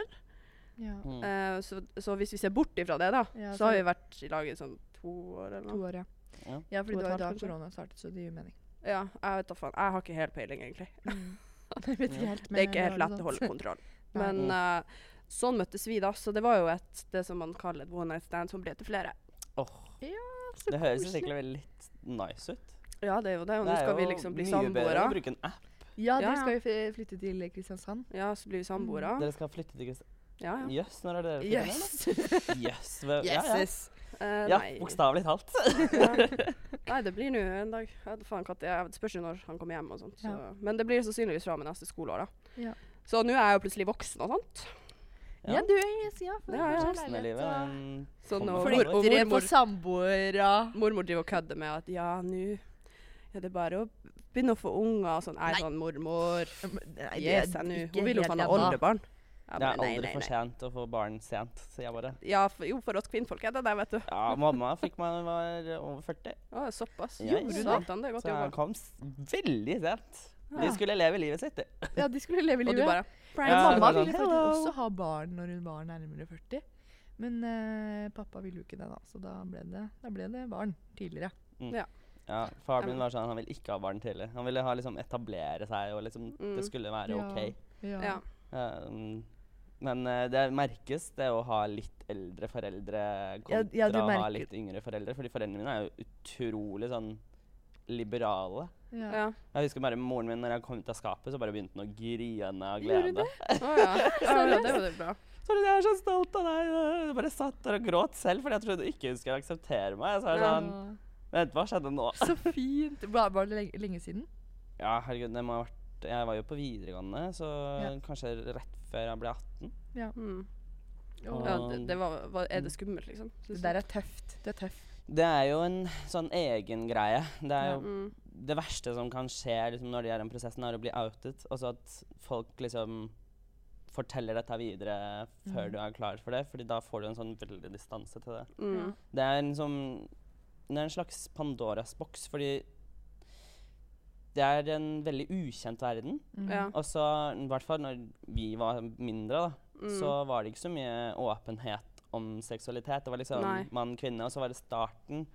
Ja. Mm. Eh, så, så hvis vi ser bort ifra det, da, Ja, så så har vi vært i lag i sånn to år eller To noe. år, ja. Ja. Ja, fordi To og det et var da halvt, kanskje. korona startet, så det gir jo mening. Ja, jeg vet da faen. Jeg har ikke helt peiling, egentlig. <laughs> Jeg vet ikke helt, det er ikke helt lett å sånn. holde kontroll. Men uh, sånn møttes vi, da. Så det var jo et, det som man kaller et one night stand, som ble til flere. Åh, Så Det høres jo sikkert veldig litt nice ut. Ja, det er jo det. Og Det nå er skal vi liksom bli mye bedre å bruke en app. Ja, Ja, dere ja. skal jo flytte til Kristiansand. Ja, så blir vi samboere. Dere skal flytte til Kristiansand. Ja, ja. Jøss, når er dere flyttet Yes! yes. <laughs> Ja, ja. Eh, ja bokstavelig talt. <laughs> Ja. <laughs> Nei, det blir nå en dag. Jeg vet faen det er. Det når han kommer hjem og sånt. Så. Men det blir sannsynligvis fra med neste skoleår, da. Ja. Så nå er jeg jo plutselig voksen og sånt. Ja, du er i ja. for Ja, ja. kanskje Resten av leilighet, livet. kommer og fra mor- og mormor- på samboere. Mormor driver og kødder med at ja, nå er det bare å begynne å få unger og sånn. Nei, Nei. sånn mormor Nei, Gi seg nå. Hun vil jo faen ha oldebarn. Det er aldri nei, aldri nei, for sent å få barn sent, sier jeg bare. Ja, for, jo, for oss kvinnfolk er det det, vet du. Ja, mamma fikk meg da jeg var over 40, Å, såpass. Ja, ja. Det er godt så jeg kom s veldig sent. Ja. De skulle leve livet sitt, de. Ja, de skulle leve <laughs> Og livet. du bare Brian, Ja, mamma ville faktisk «Hello». også ha barn når hun var nærmere 40. Men eh, pappa ville jo ikke det, da. Så da ble det, da ble det barn tidligere. Ja, Faren Ja, min var sånn, han ville ikke ha barn tidlig. Han ville ha liksom etablere seg, og liksom Mm. det skulle være Ja. OK. Ja. Ja. Um, men uh, det merkes, det å ha litt eldre foreldre kontra ja, du å ha litt yngre foreldre. Fordi foreldrene mine er jo utrolig sånn liberale. Ja. ja. Jeg husker bare moren min når jeg kom ut av skapet, så bare begynte han å grine av Gjorde glede. <laughs> Å ja. ja. ja. Det var det bra. Sorry, jeg er så stolt av deg. Jeg bare satt der og gråt selv fordi jeg trodde ikke hun skulle akseptere meg. Så jeg Ja. sånn, Vent, hva skjedde nå? Så fint. Var, var det lenge, lenge siden? Ja, herregud, det må ha vært Jeg var jo på videregående, så Ja. kanskje rett før jeg ble 18. Mm. Og- Ja, det, det var, var, er det skummelt, liksom? Det der er tøft. Det er tøft. Det er jo en sånn egen greie. Det er Ja. jo mm. Det verste som kan skje liksom, når de er i den prosessen, er å bli outet. Altså at folk liksom forteller dette videre før mm. du er klar for det. Fordi da får du en sånn veldig distanse til det. Mm. Det er en, sånn, det er en slags Pandoras boks, fordi det er en veldig ukjent verden. Mm. Ja. Og så, i hvert fall når vi var mindre, da, Mm. så var det ikke så mye åpenhet om seksualitet. Det var liksom mann-kvinne, og så var det starten.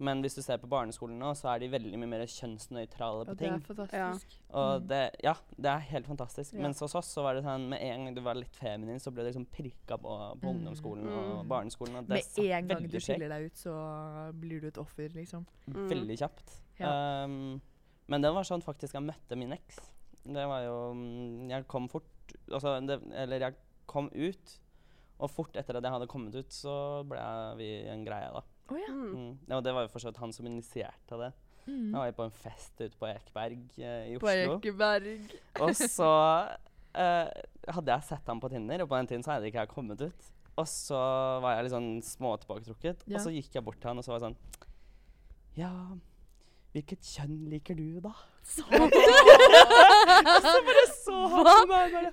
Men hvis du ser på barneskolen nå, så er de veldig mye mer kjønnsnøytrale på Og det er fantastisk. fantastisk. Og Mm. det, ja, det er helt fantastisk. Ja. Mens hos oss så var det sånn med en gang du var litt feminin, så ble det liksom prikka på på Mm. ungdomsskolen og Mm. barneskolen. Og det Med en gang du skiller deg ut, så blir du et offer, liksom. Mm. Veldig kjapt. Ja. Um, men det var sånn faktisk jeg møtte min eks. Det var jo mm, Jeg kom fort Altså, det, eller jeg kom ut, og fort etter at jeg hadde kommet ut, så ble vi en greie, da. Å ja. Mm. Mm. Ja, og det var jo for så vidt han som initierte det. Mm. Jeg var på en fest ute på Ekeberg eh, i På Oslo. Ekeberg. <laughs> Og så eh, hadde jeg sett ham på Tinder, og på den tiden så hadde ikke jeg kommet ut. Og så var jeg litt sånn småtilbaketrukket, Ja. og så gikk jeg bort til han og så var jeg sånn Ja, hvilket kjønn liker du, da? Så <laughs> Så bare så han på meg og bare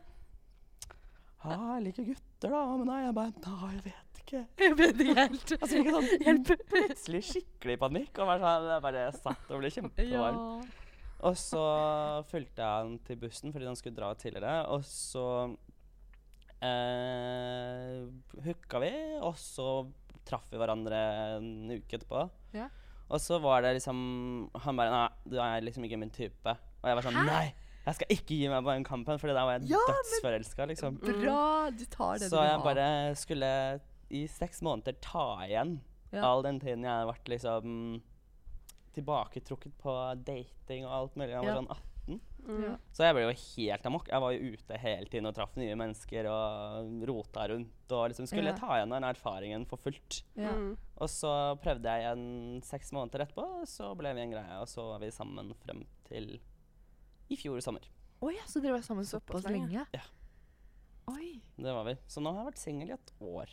Ja, jeg liker gutter, da. Men nei, jeg bare Nei, jeg vet ikke. <laughs> Jeg vet ikke helt. Altså, ikke sånn <laughs> Hjelp. plutselig skikkelig panikk. Og sånn, jeg bare satt og ble kjempevarm. Ja. Og så fulgte jeg han til bussen fordi han skulle dra tidligere. Og så eh, hooka vi, og så traff vi hverandre en uke etterpå. Ja. Og så var det liksom Han bare Nei, du er liksom ikke min type. Og jeg var sånn Hæ? Nei! Jeg skal ikke gi meg på den kampen, for der var jeg Ja, dødsforelska, liksom. Bra. Du tar det Så du vil jeg ha. bare skulle i seks måneder ta igjen Ja. all den tiden jeg har vært liksom tilbaketrukket på dating og alt mulig. Jeg var Ja. sånn 18. Mm. Ja. Så jeg ble jo helt amok. Jeg var jo ute hele tiden og traff nye mennesker og rota rundt og liksom skulle Ja. ta igjen den erfaringen for fullt. Ja. Mm. Og så prøvde jeg igjen seks måneder etterpå, og så ble vi en greie, og så var vi sammen frem til i fjor sommer. Å ja, så dere var sammen Såpass lenge? Ja. Oi. Det var vi. Så nå har jeg vært singel i et år.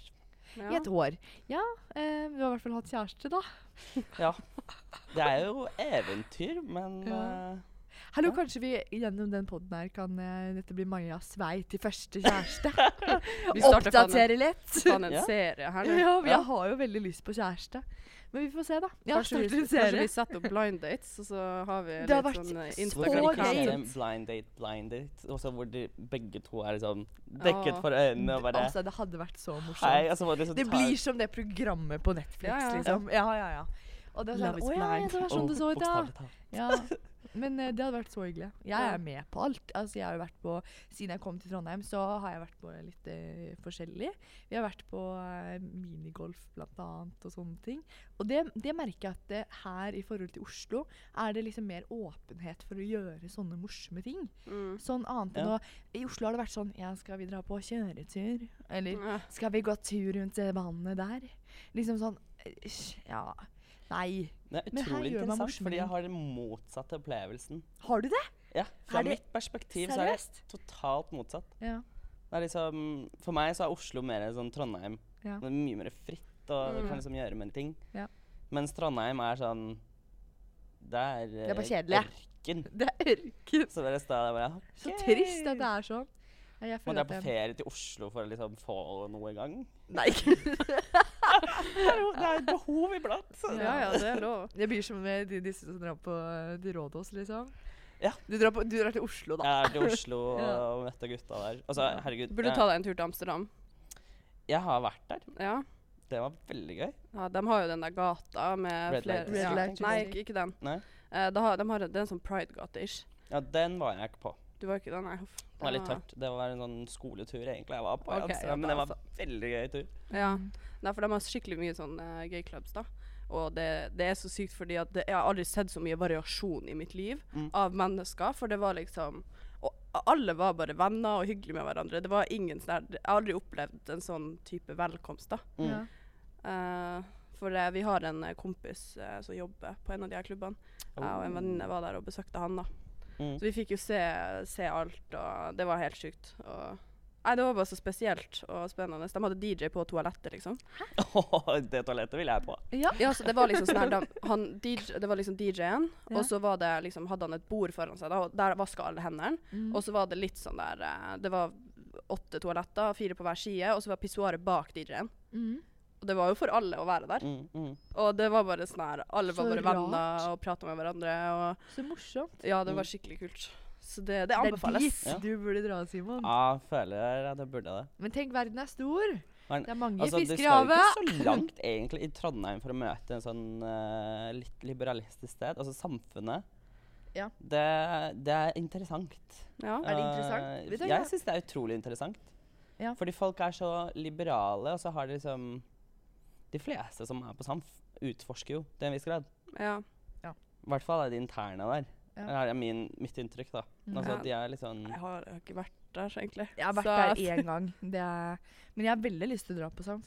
Ja. I et år. Ja, eh, du har i hvert fall hatt kjæreste, da. <laughs> Ja. Det er jo eventyr, men Ja. eh, Hallo, Ja. kanskje vi gjennom den poden her kan eh, dette bli Majas vei til første kjæreste? <laughs> Oppdatere litt. faen en serie her nå. Ja, vi Ja. har jo veldig lyst på kjæreste. Men vi får se, da. Ja, Kanskje, vi, kanskje vi setter opp blind dates, og så har vi Det har litt sånn eh, så Så gøy. Blind date, blind date. Også hvor de, begge to er liksom dekket for øynene og bare Altså, det hadde vært så morsomt. Hei, og så må de liksom Det blir som det programmet på Netflix, Ja, ja. liksom. Ja, ja, ja. Og det er Love sånn Å ja, ja, det var sånn Oh, det så ut, ja. bokstavelig talt. ja. <laughs> Men eh, det hadde vært så hyggelig. Jeg er med på alt. Altså, jeg har vært på, Siden jeg kom til Trondheim, så har jeg vært på litt uh, forskjellig. Vi har vært på uh, minigolf annet og sånne ting. Og det, det merker jeg at uh, her i forhold til Oslo er det liksom mer åpenhet for å gjøre sånne morsomme ting. Mm. Sånn annet enn Ja. å I Oslo har det vært sånn Ja, skal vi dra på kjøretur? Eller skal vi gå tur rundt vannet der? Liksom sånn Ja. Nei. Det er utrolig interessant, fordi jeg har den motsatte opplevelsen. Har du det? Ja, Fra det mitt perspektiv så er det totalt motsatt. Ja. Det liksom, for meg så er Oslo mer sånn Trondheim. Ja. Det er mye mer fritt, og Mm. kan liksom gjøre med ting. Ja. Mens Trondheim er sånn Det er, Det er bare eh, kjedelig. ørken. <laughs> Det er ørken. Så det er bare, okay. Så trist at det er sånn. Jeg Må dra på ferie til Oslo for å liksom få noe i gang. Nei. <laughs> Det er et behov iblant. så- ja, ja, det er lov. Det blir som med de, disse som drar på de Rådås, liksom. Ja. Du drar, på, du drar til Oslo, da. Jeg er til Oslo <laughs> Ja. og møtte gutta der. Altså, Ja. herregud. Burde du ta deg en tur til Amsterdam. jeg har vært der. Ja. Det var veldig gøy. ja, de har jo den der gata med Red flere Light. Red Light Nei, ikke, ikke den. Nei. Uh, da har, de har, det er en sånn pride-gate-ish. Ja, den var jeg ikke på. Du var ikke den, nei. Huff. Det var litt tørt. Det var en sånn skoletur egentlig jeg var på. Okay, Amsterdam, ja, men det var en veldig gøy tur. Ja. Nei, for de har skikkelig mye sånn uh, gay-clubs, da. Og det, det er så sykt fordi at det, jeg har aldri sett så mye variasjon i mitt liv Mm. av mennesker. For det var liksom Og alle var bare venner og hyggelige med hverandre. Det var ingen sånn Jeg har aldri opplevd en sånn type velkomst, da. Mm. Ja. Uh, for uh, vi har en eh, kompis eh, som jobber på en av de her klubbene. Jeg og en venninne var der og besøkte han, da. Mm. Så vi fikk jo se, se alt, og det var helt sjukt. Og Nei, det var bare så spesielt og spennende. De hadde DJ på toalettet, liksom. <laughs> det toalettet vil jeg på. Ja. Ja, så det var liksom sånn her de, han, DJ, Det var liksom DJ-en, Ja. og så var det liksom, hadde han et bord foran seg, da, og der vaska alle hendene. Mm. Og så var det litt sånn der eh, Det var åtte toaletter, fire på hver side, og så var pissoaret bak DJ-en. Mm. Og det var jo for alle å være der. Mm, mm. Og det var bare sånn her Alle var Så bare rart. venner og prata med hverandre, og Så morsomt. ja, det Mm. var skikkelig kult. Så det, det Det er anbefales. dit Ja. du burde dra, Simon. Ja, føler at jeg burde det. Men tenk, verden er stor. Men, Det er mange Altså, du fisker i skal jo havet. ikke så langt egentlig i Trondheim for å møte en sånn uh, litt liberalistisk sted. Altså samfunnet. Ja. Det, det er interessant. Ja. Er det interessant? Eh, du jeg syns det er utrolig interessant. Ja. Fordi folk er så liberale, og så har de liksom De fleste som er på Samf, utforsker jo til en viss grad. ja. I hvert fall er de interne der. Ja. Det er min, mitt inntrykk, da. Mm. Altså, Ja. de er litt sånn Jeg har, jeg har ikke vært der, egentlig. Jeg har vært Så- der én gang. <laughs> Det er, men jeg har veldig lyst til å dra på Samf.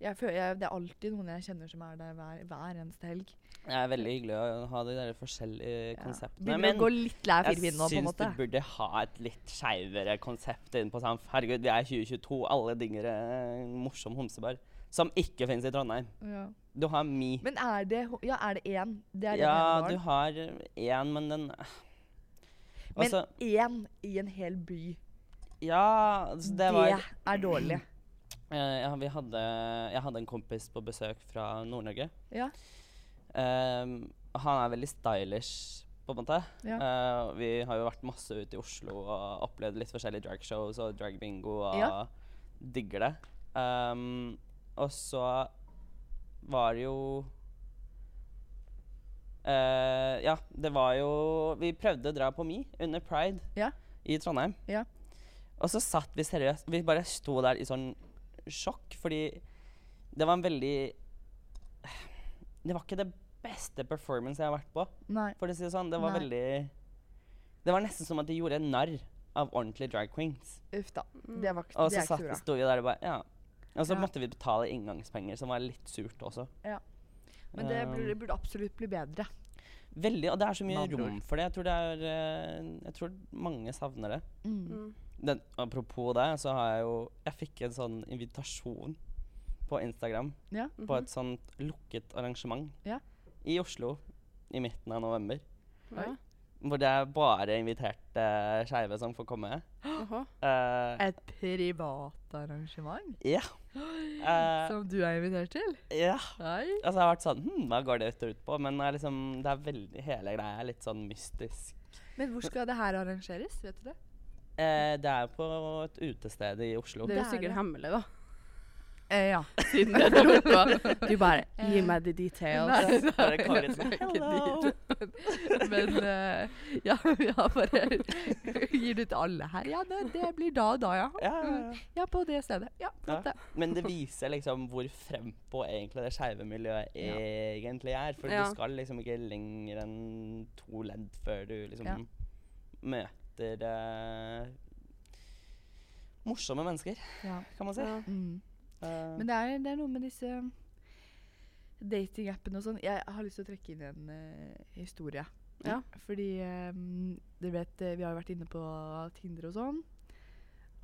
Jeg føler, jeg, det er alltid noen jeg kjenner som er der hver, hver eneste helg. Det er veldig hyggelig å ha de der forskjellige Ja. konseptene. Begynner å gå litt lei jeg nå, på en syns du burde ha et litt skeivere konsept inn på Samf. Herregud, vi er i 2022. Alle digger en morsom homsebar. Som ikke finnes i Trondheim. Ja. Du har Mi. Men er det Ja, er det én? Det er Ja, du har én, men den Men Altså, én i en hel by. ja altså, det Det, var er dårlig. <clears throat> Eh, ja, vi hadde, jeg hadde en kompis på besøk fra Nord-Norge. Ja. Um, han er veldig stylish, på en måte. Ja. Uh, vi har jo vært masse ute i Oslo og opplevd litt forskjellige dragshows og dragbingo og Ja. digger det. Ehm, og så var det jo eh, Ja, det var jo Vi prøvde å dra på Mi under pride Ja. i Trondheim. Ja. Og så satt vi seriøst Vi bare sto der i sånn sjokk, fordi det var en veldig Det var ikke det beste performance jeg har vært på. Nei. For å si det sånn. Det var Nei. veldig Det var nesten som at de gjorde narr av ordentlige drag queens. Uff da. Mm. Det var ikke, Og er satt så sto vi der og bare Ja. Og så Ja. måtte vi betale inngangspenger, som var litt surt også. Ja. Men det burde, Um, burde absolutt bli bedre. Veldig, og det er så mye andre rom for det. Jeg tror, det er, eh, jeg tror mange savner det. Mm. Mm. Den, apropos det, så har jeg jo Jeg fikk en sånn invitasjon på Instagram Ja. på et sånt lukket arrangement Ja. i Oslo i midten av november. Ja. Hvor det er bare inviterte skeive som får komme. Eh, Et privat arrangement ja. <gasps> Eh, som du er invitert til? ja. Yeah. Altså, jeg har vært sånn Hm, hva går det ut på? Men det er liksom, det er veldig, hele greia er litt sånn mystisk. Men hvor skal det her arrangeres? Vet du det? Eh, det er på et utested i Oslo. Det er jo er sikkert hemmelig, da. Eh, ja. <laughs> siden jeg dro på. Du bare Gi meg the details. Nei, nei, <laughs> Bare <laughs> kommer inn sånn! Men uh, ja, ja, bare gir det til alle her. Ja, det, det blir da og da, ja. Ja, ja, ja. Ja, på det stedet. Ja, flott det. Men det viser liksom hvor frempå egentlig det skeive miljøet Ja. egentlig er. For Ja. du skal liksom ikke lenger enn to ledd før du liksom Ja. møter uh, morsomme mennesker, Ja. kan man si. Ja. Mm. Eh, Men det er, det er noe med disse datingappene og sånn. Jeg har lyst til å trekke inn en uh, historie. Ja. Fordi um, dere vet, eh, vi har jo vært inne på Tinder og sånn.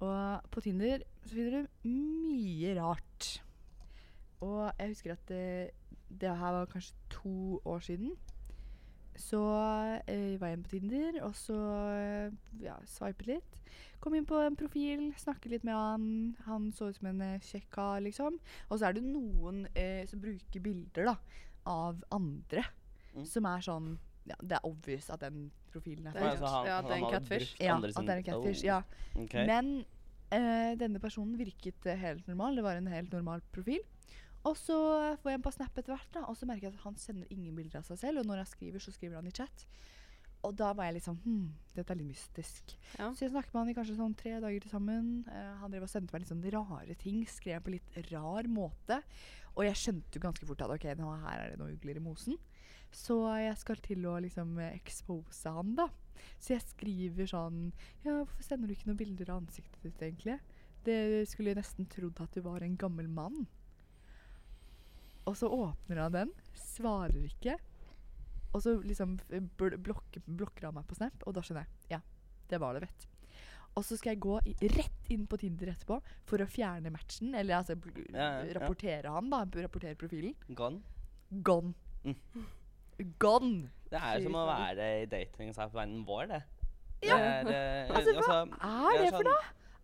Og på Tinder så finner du mye rart. Og jeg husker at det, det her var kanskje to år siden. Så eh, var jeg inne på Tinder, og så eh, ja, swipet litt. Kom inn på en profil, snakket litt med han. Han så ut som en eh, kjekk kar, liksom. Og så er det noen eh, som bruker bilder da, av andre. Mm. Som er sånn ja, Det er obvious at den profilen er Det er fake. altså, han- ja, det er en catfish. Ja, at det er en catfish. Oh, Ja. Men eh, denne personen virket eh, helt normal. Det var en helt normal profil. Og så får jeg en på Snap etter hvert, da, og så merker jeg at han sender ingen bilder av seg selv. Og når jeg skriver, så skriver han i chat. Og da var jeg litt sånn Hm, dette er litt mystisk. Ja. Så jeg snakket med han i kanskje sånn tre dager til sammen. Uh, han drev og sendte meg litt sånn rare ting. Skrev på litt rar måte. Og jeg skjønte jo ganske fort at ok, nå, her er det noe ugler i mosen. Så jeg skal til å liksom eh, expose han, da. Så jeg skriver sånn Ja, hvorfor sender du ikke noen bilder av ansiktet ditt, egentlig? Det skulle jeg nesten trodd at du var en gammel mann. Og så åpner han den, svarer ikke. Og så liksom f- bl blokker, blokker han meg på Snap, og da skjønner jeg. Ja, det var det, vet Og så skal jeg gå i, rett inn på Tinder etterpå for å fjerne matchen. Eller altså Ja, ja, ja. rapportere han, da. Rapportere profilen. Gone. Gone. Mm. Gone! Det er som å være i datingsapp-verdenen vår, det. Ja. Det er, eh, Altså, hva altså, er det er det for sånn- noe?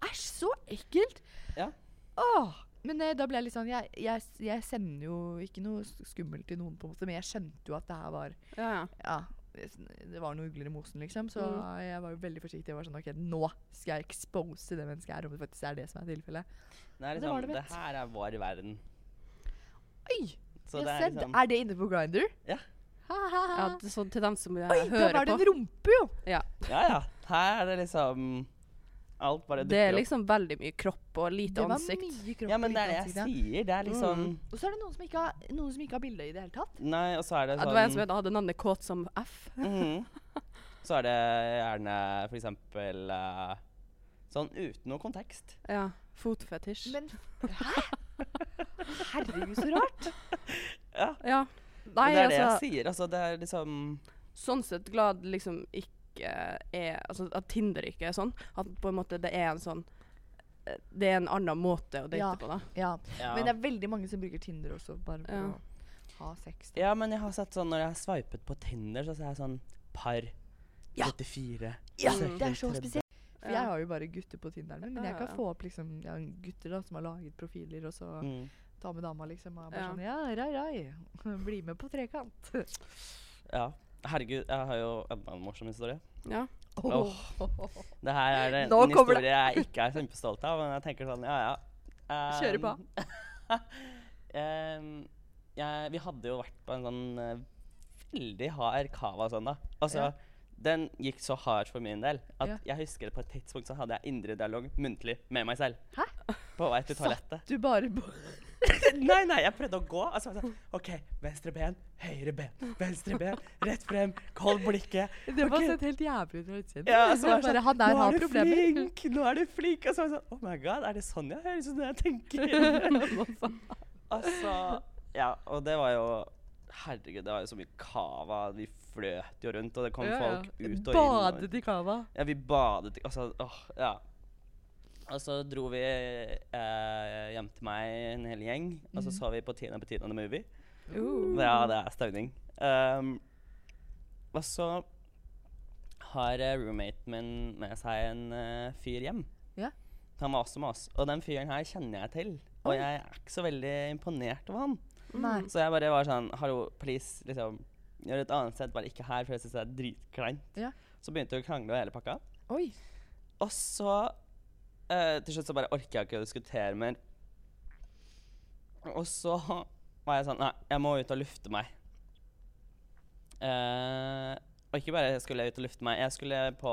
Æsj, så ekkelt! Ja. Åh, men eh, da ble jeg litt sånn jeg, jeg, jeg sender jo ikke noe skummelt til noen, på en måte, men jeg skjønte jo at det her var Ja, ja. Ja, det, var noe ugler i mosen, liksom. Så Mm. jeg var jo veldig forsiktig. Jeg var sånn OK, nå skal jeg expose det mennesket her, om det faktisk er det som er tilfellet. Det er det var liksom, det, det, her er vår verden. Oi! Så jeg det er liksom er det inne på Grinder? Ja. Ha, ha, ja det, så til dem som Oi, hører på. Oi, der var det en rumpe, jo! Ja. Ja ja. Her er det liksom Alt bare Det er dukker opp. liksom veldig mye kropp og lite Det var ansikt. mye kropp Ja, men det er det jeg ansikt, ja. sier. Det er liksom Mm. Og så er det noen som ikke har, noen som ikke har bilde i det hele tatt. Nei, og så er det Ja, sånn det var en som hadde navnet Kåt som F. mm. <laughs> Så er det gjerne for eksempel uh, sånn uten noe kontekst. Ja. Fotfetisj. Men hæ? Herregud, så rart. <laughs> Ja. ja. Nei, det er det jeg altså sier. Altså, det er liksom Sånn sett glad liksom ikke er Altså at Tinder ikke er sånn. At på en måte det er en sånn eh, Det er en annen måte å date Ja. på, da. Ja. ja. Men det er veldig mange som bruker Tinder også, bare for Ja. å ha sex. da. ja, men jeg har sett sånn når jeg har sveipet på Tinder, så ser jeg sånn par. 34. Ja, søker det er så spesielt. For Ja. jeg har jo bare gutter på Tinderen men jeg kan få opp liksom ja, gutter da som har laget profiler, og så Mm. ta med dama, liksom. Og bare Ja. sånn Ja, rai, rai. <laughs> Bli med på trekant. Ja. Herregud, jeg har jo enda en morsom historie. Ja. Åh. Det her er det, en historie det. jeg ikke er kjempestolt av, men jeg tenker sånn, ja ja. Um, Kjøre på. <laughs> um, jeg, vi hadde jo vært på en sånn eh, veldig hard cava søndag. Altså, Ja. den gikk så hardt for min del at Ja. jeg husker på et tidspunkt så hadde jeg indre dialog muntlig med meg selv. Hæ? På vei til toalettet. Du bare bo- <laughs> nei, nei, jeg prøvde å gå. Og så var jeg sånn OK, venstre ben, høyre ben, venstre ben, rett frem, hold blikket. Det var okay. sett helt jævlig ut fra utsiden. Ja, så var det sånn, han nå er du problemer. flink, nå er du flink. Og så var jeg sånn, oh my god, er det sånn jeg høres ut når jeg tenker? <laughs> altså, ja, og det var jo, herregud, det var jo så mye kava, vi fløt jo rundt, og det kom Ja, ja. folk ut og Badet inn. i cava. Ja, vi badet, i- altså, åh, ja. Og så dro vi eh, hjem til meg en hel gjeng, og så Mhm. så vi på Tina Bettina the Movie. Uh. Ja, det er støvning. Um, og så har uh, roommaten min med seg en uh, fyr hjem. Ja. Han var også med oss. Og den fyren her kjenner jeg til. Og Oi. jeg er ikke så veldig imponert over han. Nei. Så jeg bare var sånn Hallo, please, liksom. Gjør et annet sted, bare ikke her, for jeg syns det er dritkleint. Ja. Så begynte vi å krangle og hele pakka. Oi. Og så eh, Til slutt så bare orker jeg ikke å diskutere mer. Og så var jeg sånn Nei, jeg må ut og lufte meg. Uh, og ikke bare skulle jeg ut og lufte meg, jeg skulle på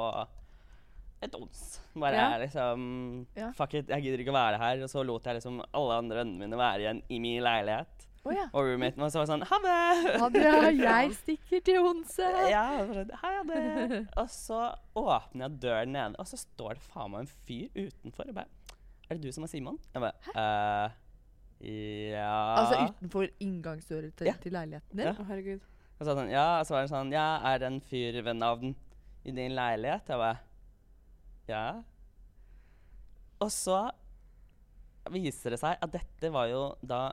et ons. Bare Ja. liksom Ja. Fuck it, jeg gidder ikke å være her. Og så lot jeg liksom alle andre vennene mine være igjen i min leilighet. Å ja. Og roommaten var så var sånn Ha det! Ha det, <laughs> jeg stikker til Onse. Ja, ha det. Og så åpner jeg døren nede, og så står det faen meg en fyr utenfor. og bare Er det du som er Simon? Jeg bare eh, Ja Altså utenfor inngangsdøren til, Ja. til leiligheten din? Ja. Oh, herregud. Og så sånn, ja, og så var det sånn Ja, er det en fyr ved navn i din leilighet? Jeg bare Ja. Og så viser det seg at dette var jo da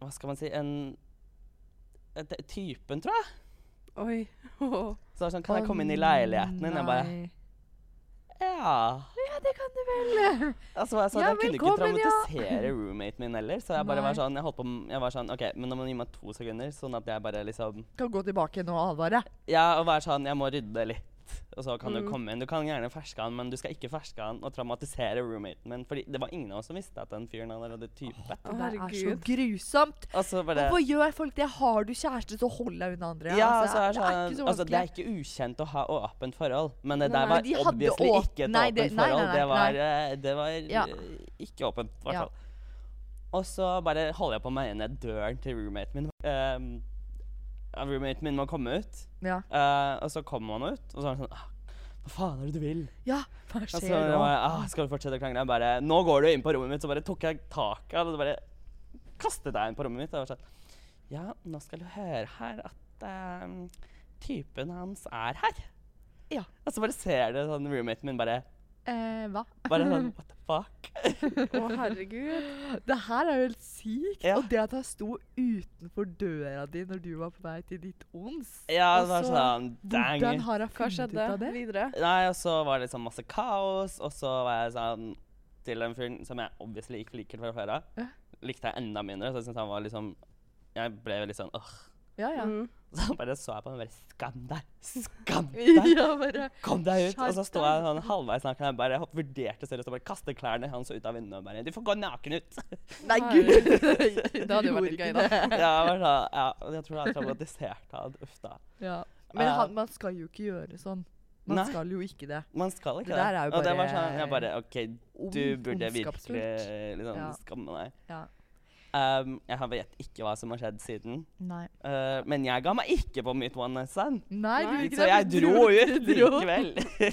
Hva skal man si En Typen, tror jeg. Oi. Oh. <laughs> Så det var sånn, kan jeg komme inn i leiligheten din? Jeg bare. Ja. Ja, det kan du vel. Altså, jeg, sa, Ja, jeg kunne ikke traumatisere ja. roommaten min heller, så jeg bare var sånn Jeg holdt på Jeg var sånn OK, men nå må du gi meg to sekunder, sånn at jeg bare liksom Kan gå tilbake nå og advare. Ja, og være sånn Jeg må rydde litt, og så kan Mm. du komme inn. Du kan gjerne ferske han, men du skal ikke ferske han og traumatisere roommaten min. Fordi det var ingen av oss som visste at den fyren allerede type. Å, Det der er så grusomt. Bare Hvorfor gjør folk det? Har du kjæreste, så hold deg unna andre. Ja, altså, så er det er sånn, ikke så altså, det er ikke ukjent å ha åpent forhold, men det Nei, der var de obviously ikke et nei, åpent det- nei, nei, forhold. nei, det var, eh, det var Ja. eh, ikke åpent, i hvert Ja. Og så bare holder jeg på å meie ned døren til roommaten min. Um, ja, roommaten min må komme ut, Ja. eh, og så kommer han ut, og så er han sånn «Ah, Hva faen er det du vil? ja, hva Og så skjer jeg nå? bare, ah, skal du fortsette å krangle? Jeg bare, nå går du inn på rommet mitt, så bare tok jeg tak av det, og bare kastet jeg inn på rommet mitt. Og var sånn, ja, nå skal du høre her at ehm, typen hans er her. Ja. Og så bare ser du sånn roommaten min bare, Eh, hva? bare sånn, <laughs> what the fuck? Å, herregud. Det her er jo helt sykt. Ja. Og det at han sto utenfor døra di når du var på vei til ditt ons. Ja, det var så, sånn, Hvordan dang. har han funnet ut av det? videre? Nei, og så var det liksom masse kaos, og så var jeg sånn, til den fyren som jeg obviously ikke liker fra før av, Ja. likte jeg enda mindre, så jeg syntes han var liksom, jeg ble litt sånn, åh. Ja, ja. Mm. <laughs> Så bare så jeg på ham og bare Skam deg! Skam <laughs> deg! ja, bare Kom deg ut! Og så sto jeg sånn halvveis naken. Jeg bare vurderte seriøst å bare kaste klærne hans ut av vinduet og bare Du får gå naken ut! <laughs> Nei, gud! Det hadde jo vært litt gøy, da. ja, jeg var sånn, ja, jeg tror jeg er traumatisert av. Uff da. Ja. Men Eh, han, man skal jo ikke gjøre sånn. Man Nei. skal jo ikke det. Man skal ikke Det der er jo og det var bare sånn, jeg bare OK, du burde virkelig liksom Ja. skamme deg. Ja. Um, jeg har- vet ikke hva som har skjedd siden. Nei. Uh, men jeg ga meg ikke på mitt one night stand. Nei, du Nei. Så jeg dro ut <laughs> du likevel. <laughs>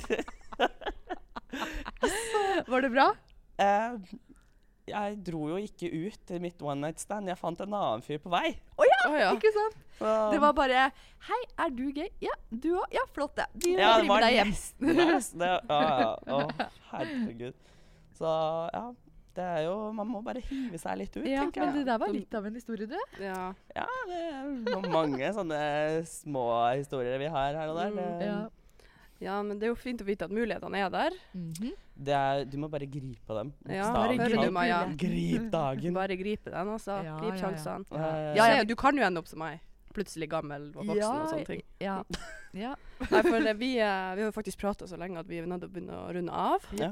Var det bra? Uh, jeg dro jo ikke ut til mitt one night stand. Jeg fant en annen fyr på vei. Å ja. Ikke sant? Um, Det var bare Hei, er du gay? Ja, du òg? Ja, flott, det. Vi ja, det med deg hjem. <laughs> nesten det. det ja, ja. Å, herregud. Så ja. Det er jo Man må bare hive seg litt ut, Ja, tenker men jeg. det der var litt av en historie, du. ja. Ja, det er mange sånne små historier vi har her og der. Mm, Ja. ja, men det er jo fint å vite at mulighetene er der. Mhm. det er, du må bare gripe dem. Ja, bare talt. du, Maja? Grip dagen. Bare gripe den, altså. Ja, Grip ja, ja. sjansene. Eh, Ja, ja, du kan jo ende opp som meg. Plutselig gammel og voksen og sånne ting. Ja. <laughs> ja. Nei, for det, vi, eh, vi har jo faktisk prata så lenge at vi er nødt til å begynne å runde av. Ja.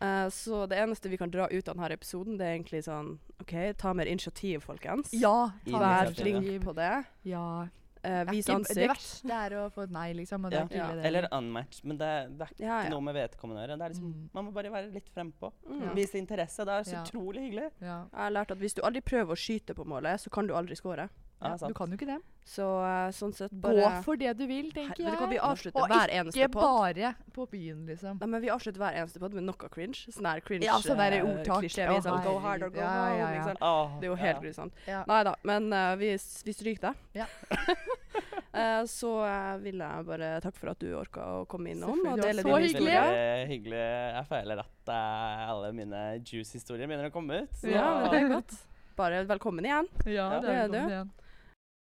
Eh, så det eneste vi kan dra ut av denne episoden, det er egentlig sånn OK, ta mer initiativ, folkens. ja ta Vær flink på det. Ja. Uh, Det er vis ikke- Det verste er å få et nei, liksom. Og det Ja. er Ja. det. Eller unmatch. Men det, det er ikke Ja, ja. noe med vedkommende å gjøre. Liksom, Mm. Man må bare være litt frempå. Mm. Vise interesse. Det er så Ja. utrolig hyggelig. Ja. Jeg har lært at hvis du aldri prøver å skyte på målet, så kan du aldri score. Ja, du kan jo ikke det. Så eh, sånn sett bare Gå for det du vil, tenker jeg. hva, vi avslutter Og hver eneste ikke bare på byen, liksom. Nei, men vi avslutter hver eneste podd med noe cringe. Sånn her cringe Ja, sånn der eh, ordtak. klisjé. Vi er sånn go hard or go. Ja, ja, ja. Liksom. Oh, Det er jo helt ja. grusomt. Ja. Nei da, men uh, vi, vi stryker det. Ja. uh, <laughs> <laughs> så uh, vil jeg bare takke for at du orka å komme innom og det dele var så din hyggelig. historie. Veldig hyggelig. Jeg føler at alle mine juice-historier begynner å komme ut. så- Ja, det er godt. Bare velkommen igjen. Ja, er Det er velkommen igjen.